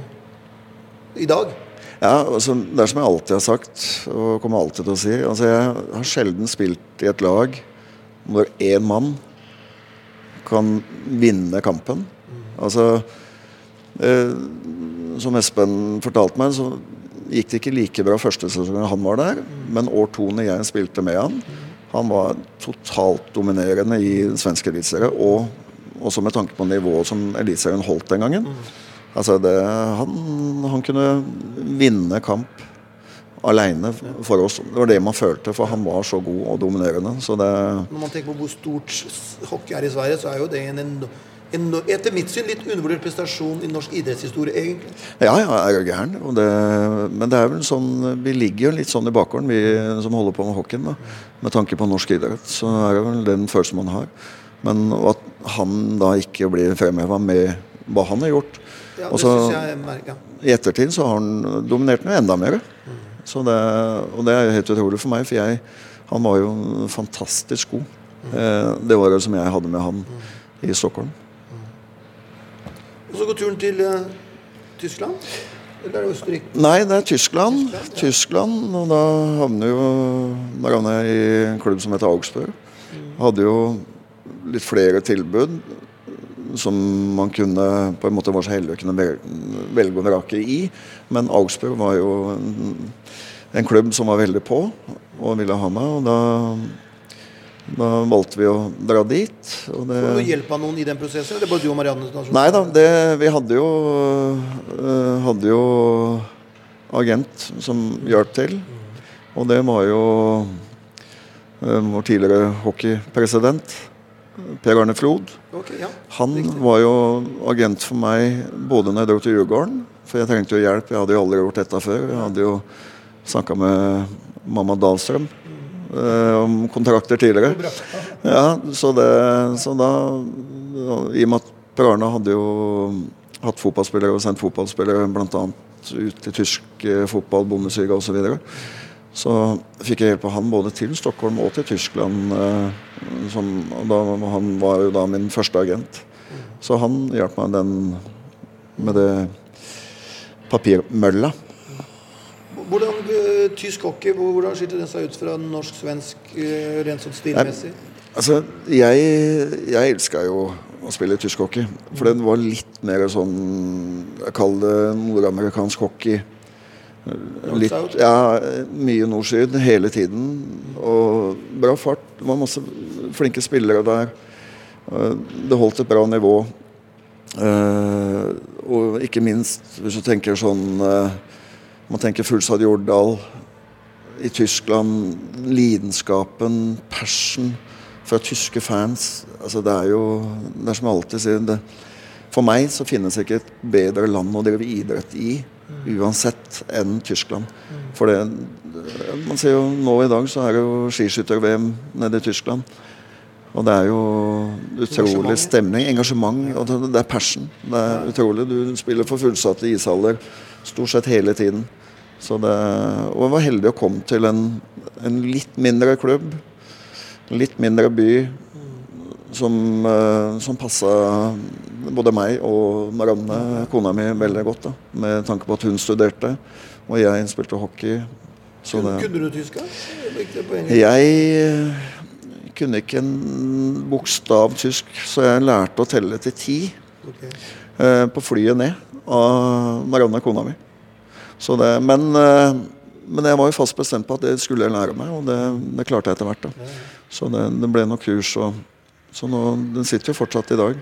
i dag. Ja, altså, Det er som jeg alltid har sagt, og kommer alltid til å si altså, Jeg har sjelden spilt i et lag hvor én mann kan vinne kampen. Altså eh, Som Espen fortalte meg, så gikk det ikke like bra første sesongen han var der. Men år to når jeg spilte med han, han var totalt dominerende i den svenske eliteserien. Og også med tanke på nivået som eliteserien holdt den gangen. Altså det, han, han kunne vinne kamp aleine for oss. Det var det man følte, for han var så god og dominerende. Så det Når man tenker på hvor stort hockey er i Sverige, så er jo det en, en, etter mitt syn litt undervurdert prestasjon i norsk idrettshistorie, egentlig. Ja, ja, jeg er gæren. Det, men det er vel sånn Vi ligger jo litt sånn i bakgården, vi som holder på med hockeyen. da Med tanke på norsk idrett. Så er det vel den følelsen man har. Men at han da ikke blir fremheva med hva han har gjort. Ja, Og så-. I ettertid så har han dominert noe enda mer. Så det, og det er jo helt utrolig for meg, for jeg, han var jo fantastisk god. Eh, det året som jeg hadde med han i Stockholm. Og så går turen til eh, Tyskland? Eller er det Østerrike? Nei, det er Tyskland. Tyskland, Og da havner jo Da havner jeg i en klubb som heter Augsburg. Hadde jo litt flere tilbud som man kunne på en måte var så heldig å kunne velge og vrake i. Men Augsburg var jo en, klubb som var veldig på og ville ha meg. Og da, da valgte vi å dra dit. Og det, Får du hjelp av noen i den prosessen? Eller bare du og Marianne? Nei da, det, vi hadde jo, øh, hadde jo agent som hjalp til. Og det var jo øh, vår tidligere hockeypresident, Per Arne Flod. Okay, ja. Han var jo agent for meg både når jeg dro til Djurgården, for jeg trengte jo hjelp. Jeg hadde jo aldri gjort dette før. Jeg hadde jo snakka med mamma Dahlstrøm eh, om kontrakter tidligere. Ja, så, det, så da I og med at Per Arne hadde jo hatt fotballspillere og sendt fotballspillere bl.a. ut til tysk eh, fotball, Bundesliga osv. Så, videre. Så fikk jeg hjelp av han både til Stockholm og til Tyskland. eh, Som, og da, han var jo da min første agent. Så han hjalp meg den, med det papirmølla. Hvordan eh, Tysk hockey, hvordan skilte den seg ut fra norsk-svensk eh, rent sånn stilmessig? Altså, jeg, jeg elska jo å spille tysk hockey. For den var litt mer sånn Jeg kaller det nordamerikansk hockey. Litt, ja, mye nord-syd hele tiden. Og bra fart. Det var masse flinke spillere der. Eh, Det holdt et bra nivå. Eh, og ikke minst hvis du tenker sånn eh, Man tenker Fullstad Jordal i Tyskland. Lidenskapen, passion fra tyske fans. Altså det er jo Det er som jeg alltid sier det, For meg så finnes ikke et bedre land å drive idrett i uansett enn Tyskland. For det Man ser jo nå i dag så er det jo skiskytter-VM nede i Tyskland. Og det er jo utrolig stemning, engasjement. Og det, er passion. Det er utrolig. Du spiller for fullsatte ishaller stort sett hele tiden. Så det, og jeg var heldig å komme til en, en litt mindre klubb. Litt mindre by som, uh, som passa både meg og Marianne, kona mi, veldig godt. da, Med tanke på at hun studerte, og jeg spilte hockey. Så Kunne, det, kunne du tysk? jeg eh, kunne ikke en bokstav tysk, så jeg lærte å telle til ti okay. eh, på flyet ned av Marianne, kona mi. Så det, men, eh, men jeg var jo fast bestemt på at det skulle jeg lære meg, og det, det klarte jeg etter hvert. da. Så det, det ble noen kurs, og, så nå, den sitter jo fortsatt i dag.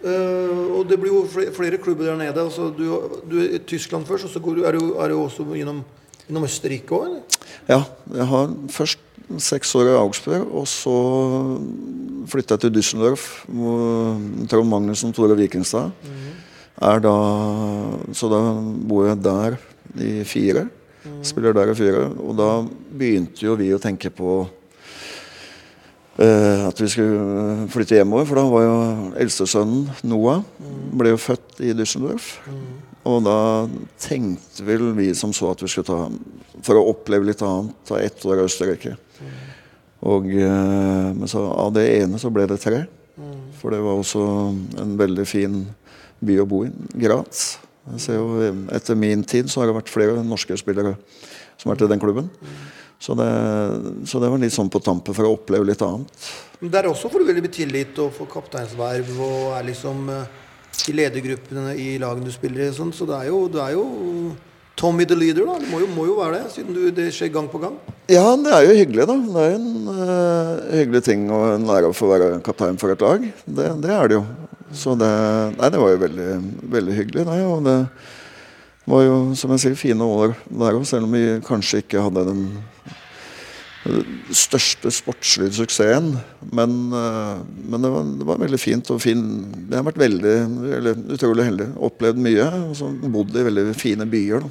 Eh, og det blir jo flere, flere klubber der nede. Altså, du, du er i Tyskland først, og så går du, er, du, er du også innom, innom Østerrike òg, eller? Ja, jeg har først seks år i Augsburg, og så flytta jeg til Düsseldorf, hvor Trond Magnussen Tore Vikingstad er da Så da bor jeg der i fire. Spiller der i fire. Og da begynte jo vi å tenke på at vi skulle flytte hjemover. For da var jo eldstesønnen Noah ble jo født i Düsseldorf. Og da tenkte vel vi som så at vi skulle ta For å oppleve litt annet, ta ett år i Østerrike. Og eh, Men så av det ene så ble det tre. For det var også en veldig fin by å bo i. Graz. Jo, eh, etter min tid så har det vært flere norske spillere som har vært i den klubben. Så det, så det var litt sånn på tampen for å oppleve litt annet. Men Der også får du veldig mye tillit og får kapteinsverv og er liksom eh, i ledergruppene i lagene du spiller i. Sånn, så det er jo, det er jo Tommy the leader, da. Det må jo, må jo være det, siden du, det skjer gang på gang. Ja, det er jo hyggelig, da. Det er jo en uh, hyggelig ting å lære å få være kaptein for et lag. Det, det er det jo. Så det Nei, det var jo veldig, veldig hyggelig, det. Og det var jo, som jeg sier, fine år der òg, selv om vi kanskje ikke hadde den største sportslige suksessen. Men, eh, men det, var, det var veldig fint og fin Jeg har vært veldig, eller, utrolig heldig. Opplevd mye. Og så bodd i veldig fine byer da,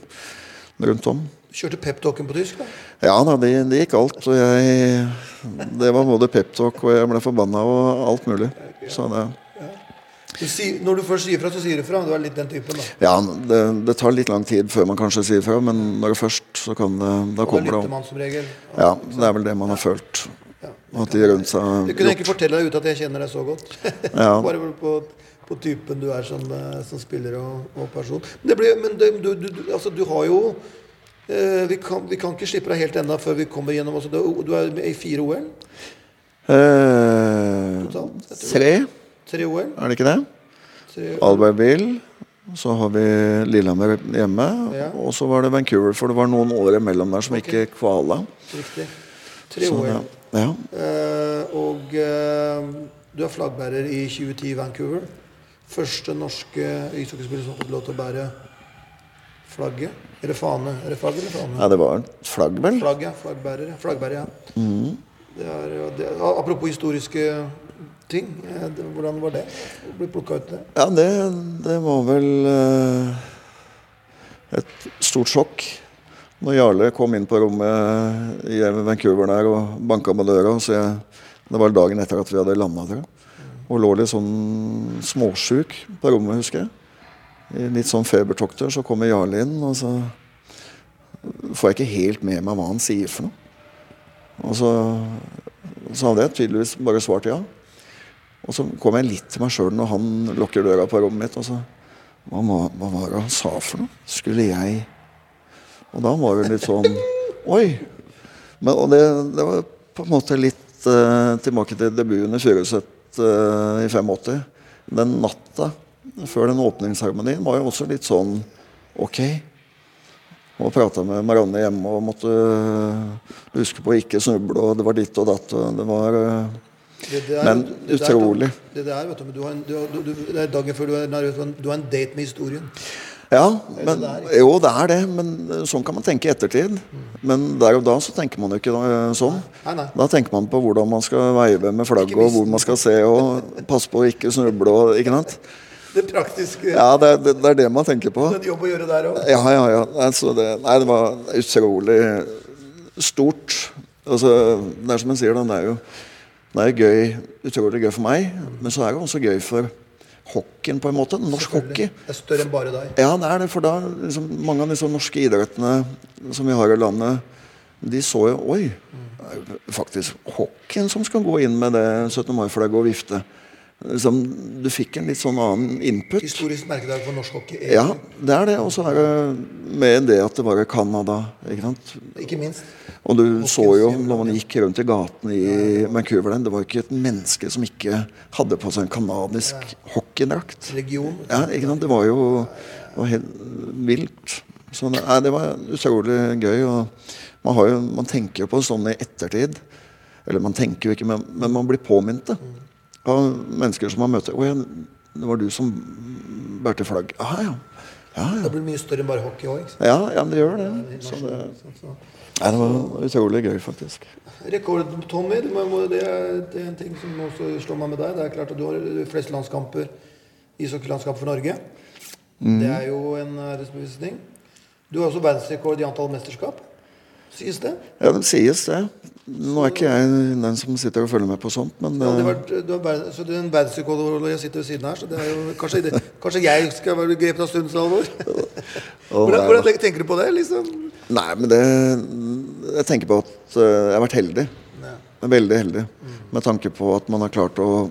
rundt om. Kjørte peptalken på tysk, da. Ja da, det, det gikk alt. Jeg Det var både peptalk og jeg ble forbanna og alt mulig. Så det Du sier, når du først sier fra, så sier du fra. Du er litt den typen, da. Ja, det, det tar litt lang tid før man kanskje sier fra, men når det først, så kan det Da Og kommer det. man som regel. Ja, det er vel det man har følt. Ja. At de rundt seg har Jeg kunne gjort. egentlig fortelle deg ute at jeg kjenner deg så godt. Ja. Bare på, på typen du er som, eh, som spiller og, og person. Men, det blir, men det, du, du, du, altså, du har jo eh, vi, kan, vi kan ikke slippe deg helt ennå før vi kommer gjennom altså, du, du er med i fire OL. Eh, Totalt, tre, Tre OL. er det ikke det? Albertville. Så har vi Lillehammer hjemme. Ja. Og så var det Vancouver, for det var noen år imellom der som okay. ikke kvala. Riktig. Tre OL. ja. ja. Uh, og uh, du er flaggbærer i 2010 i Vancouver. Første norske ishockeyspiller som har fått lov til å bære flagget. Eller fane. Er det flagg eller fane? ja, det var flagg, vel? Flagg, ja. Flaggbærer. ja. Flaggbærer, ja. Mm. Det er, det, apropos historiske ting. eh, hvordan var det å bli plukka ut det? Ja, det, det var vel eh, et stort sjokk. Når Jarle kom inn på rommet i Vancouver der og banka på døra så jeg, Det var dagen etter at vi hadde landa. Og lå litt sånn småsjuk på rommet, husker jeg. I litt sånn febertokter. Så kommer Jarle inn, og så får jeg ikke helt med meg hva han sier for noe. Og så, så hadde jeg tydeligvis bare svart ja. Og så kom jeg litt til meg sjøl når han lukker døra på rommet mitt. og så, hva, hva var det han sa for noe? Skulle jeg Og da var det litt sånn Oi! Men, og det, det var på en måte litt uh, tilbake til debuten i Furuset eh, i 85. Den natta før den åpningsseremonien var jo også litt sånn ok. Og prata med Marianne hjemme og måtte uh, huske på å ikke snuble, og det var ditt og datt. Og det var øh, Det Men det utrolig. Det der, vet du, du har en, du, du, du, det er dagen før du er nervøs, men du har en date med historien. Ja, men, jo, det er det. Men øh, sånn kan man tenke i ettertid. Men der og da så tenker man jo ikke øh, sånn. Nei, nei. Da tenker man på hvordan man skal veive med flagget, og hvor man skal se, og passe på å ikke snuble. Og, ikke sant? Det praktiske. Ja, det, det, det er det man tenker på. Det en jobb å gjøre der òg. Ja, ja, ja. Altså, det, nei, det var utrolig stort. Altså, det er som en sier, det er jo det er gøy, utrolig gøy for meg. Men så er det også gøy for hockeyen, på en måte. Norsk hockey. Det er større enn bare deg. Ja, det er det. For da liksom, mange av disse norske idrettene som vi har i landet, de så jo Oi, det er faktisk hockeyen som skal gå inn med det 17. mai-flagget og vifte. Liksom, du fikk en litt sånn annen input. Historisk merkedag for norsk hockey. Ja, det er det. Og så er det med det at det var Canada. Ikke? Ikke minst. Og du så jo når man gikk rundt i gatene i Vancouver Det var ikke et menneske som ikke hadde på seg en canadisk hockeydrakt. Region. Ja, ikke sant? Det var jo var helt vilt. Så det, nei, det var utrolig gøy. Og man, har jo, man tenker jo på sånn i ettertid. Eller man tenker jo ikke, men, men man blir påminnet det. Av mennesker som man møter. 'Å ja, det var du som bærte flagg.' Ja, ja. Ja, ja. Det blir mye større enn bare hockey òg. ja, ja det gjør det. Så det, nei, det var utrolig gøy, faktisk. Rekord, Tommy, det, er, det er en ting som også slår meg med deg. Det er klart at du har flest landskamper, ishockeylandskamper for Norge. Mm. Det er jo en æresbevisning. Du har også verdensrekord i antall mesterskap. Sies det? Ja, det sies det. Nå er ikke jeg den som sitter og følger med på sånt, men Ja, det eh, var, du har verden, så du er en verdensrekord og jeg sitter ved siden her, så det er jo kanskje, det, kanskje jeg skal være grepet av stundens alvor? Hvordan, er- hvordan tenker du på det? liksom? Nei, men det Jeg tenker på at eh, jeg har vært heldig. Ja. Er Veldig heldig. Med tanke på at man har klart å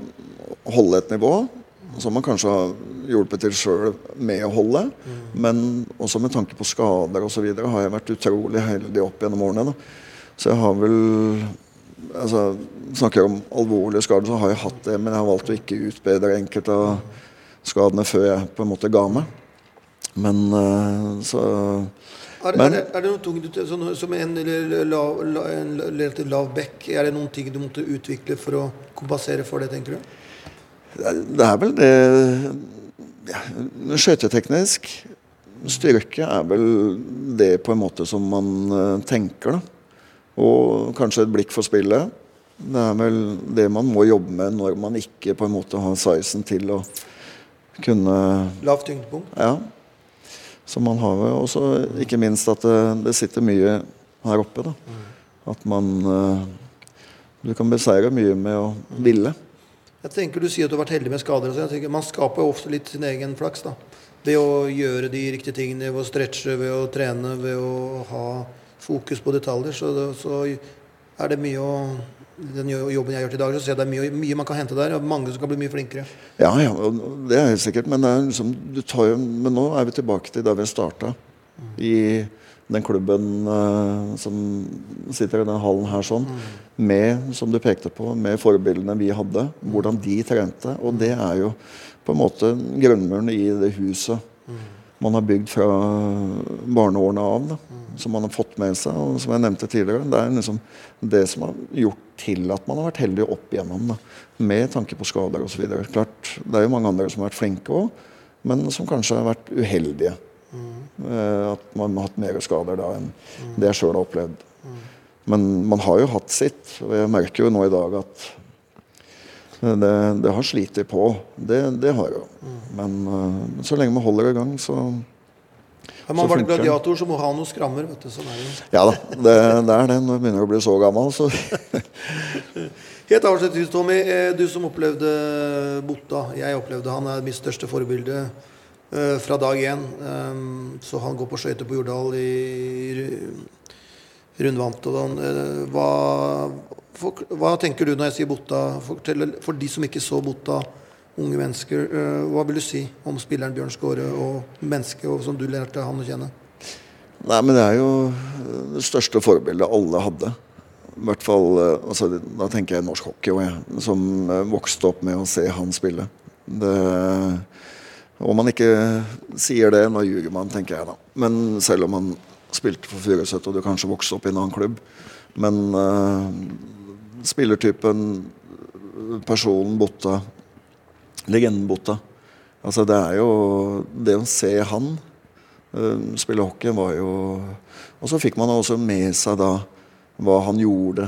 holde et nivå som man kanskje har hjulpet til sjøl med å holde. Men også med tanke på skader osv. har jeg vært utrolig heldig opp gjennom årene. Da. Så jeg har vel altså, Snakker jeg om alvorlige skader, så har jeg hatt det, men jeg har valgt å ikke utbedre enkelte av skadene før jeg på en måte ga meg. Men eh, så Er, Men- er, det, er det noen ting du, sånn, som en, eller lav, la, en relativt lav bekk, er det noen ting du måtte utvikle for å kompensere for det, tenker du? Det er vel det ja, Skøyteteknisk styrke er vel det på en måte som man eh, tenker, da. Og kanskje et blikk for spillet. Det er vel det man må jobbe med når man ikke på en måte har sizen til å kunne Lavt tyngdepunkt? Ja. Så man har jo også ikke minst at det, det sitter mye her oppe, da. At man eh, Du kan beseire mye med å ville. Jeg tenker Du sier at du har vært heldig med skader. og jeg tenker Man skaper jo ofte litt sin egen flaks. da Ved å gjøre de riktige tingene, ved å stretche, ved å trene, ved å ha fokus på detaljer. Så, så er det mye å Den jobben jeg gjør til dag, så ser jeg det er mye, mye man kan hente der. Og mange som kan bli mye flinkere. Ja, ja, det er helt sikkert. Men, er liksom, jo, men nå er vi tilbake til der vi starta. I den klubben uh, som sitter i den hallen her sånn. Med, som du pekte på, med forbildene vi hadde. Hvordan de trente. Og det er jo på en måte grunnmuren i det huset man har bygd fra barneårene av. Da, som man har fått med seg. Og som jeg nevnte tidligere, det er liksom det som har gjort til at man har vært heldig opp igjennom. Da, med tanke på skader osv. Det er jo mange andre som har vært flinke òg, men som kanskje har vært uheldige. Mm. at man har hatt mer skader da enn det jeg sjøl har opplevd. Men man har jo hatt sitt, og jeg merker jo nå i dag at det, det har slitt på. Det, det har jo. Men uh, så lenge man holder i gang, så Har man vært det. gladiator, så må ha noen skrammer. vet du, sånn. Ja da, det, det er det. Når jeg begynner å bli så gammel, så Helt avslutningsvis, Tommy. eh, Du som opplevde Botta. Jeg opplevde han er mitt største forbilde eh, fra dag én. Så han går på skøyter på Jordal i ru- rundvant. Og hva for, hva tenker du når jeg sier Botta? Fortell, for de som ikke så Botta, unge mennesker, eh, hva vil du si om spilleren Bjørn Skåre og mennesket som du lærte han å kjenne? Nei, men det er jo det største forbildet alle hadde. I hvert fall, eh, altså, Da tenker jeg norsk hockey, jeg, som eh, vokste opp med å se han spille. Det, om man ikke sier det, nå ljuger man, tenker jeg da. Men selv om han spilte for Furuset, og du kanskje vokste opp i en annen klubb. Men uh, spillertypen, personen Botta, legenden Botta Altså det er jo Det å se han uh, spille hockey var jo Og så fikk man også med seg da hva han gjorde.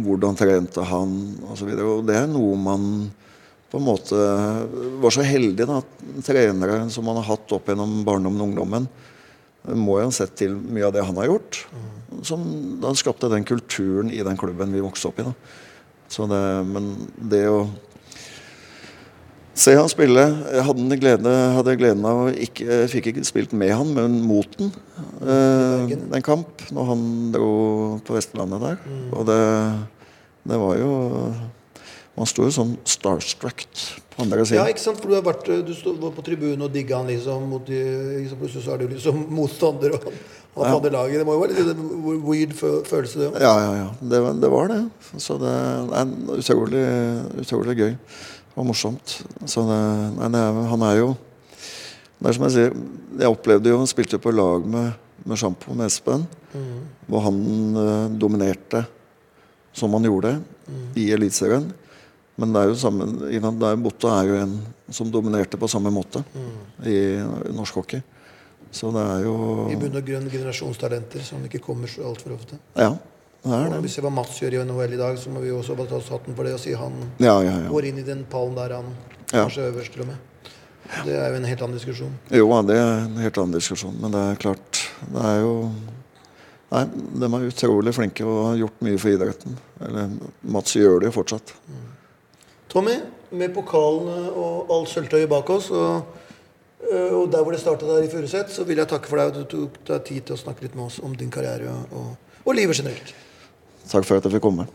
Hvordan trente han osv. Og, og det er noe man på en måte var så heldig da, trenere som man har hatt opp gjennom barndommen og ungdommen, må jo ha sett til mye av det han har gjort. Som da skapte den kulturen i den klubben vi vokste opp i. da. Så det, men det å se han spille Jeg hadde, glede, hadde gleden av å ikke Fikk ikke spilt med han, men mot den. Eh, en kamp når han dro på Vestlandet der. Og det, det var jo Man står jo sånn starstruck på andre siden. Ja, ikke sant? For du har vært Du stod på tribunen og digga han liksom. Mot de, plutselig så er du liksom motstander og han ja. hadde laget. Det må jo være litt en weird følelse, det òg. Ja, ja, ja. Det, det, var det. Så det er utrolig, utrolig gøy og morsomt. Så det, nei, det er, han er jo Det er som jeg sier, jeg opplevde jo Han spilte på lag med, med Sjampo, med Espen, mm. hvor han uh, dominerte som han gjorde mm. i Eliteserien. Men det er jo samme, der Botta er jo en som dominerte på samme måte mm. i, norsk hockey. Så det er jo I bunn og grunn generasjonstalenter som ikke kommer så altfor ofte. Ja, det er det. Hvis vi ser hva Mats gjør i NHL i dag, så må vi også bare ta oss hatten for det og si han ja, ja, ja. går inn i den pallen der han kanskje øverst til og med. Det er jo en helt annen diskusjon. Jo, det er en helt annen diskusjon. Men det er klart Det er jo Nei, de er utrolig flinke og har gjort mye for idretten. Eller Mats gjør det jo fortsatt. Mm. Tommy, med pokalene og alt sølvtøyet bak oss, og, og, der hvor det starta der i Furuset, så vil jeg takke for deg at du tok deg tid til å snakke litt med oss om din karriere og, og livet generelt. Takk for at jeg fikk komme.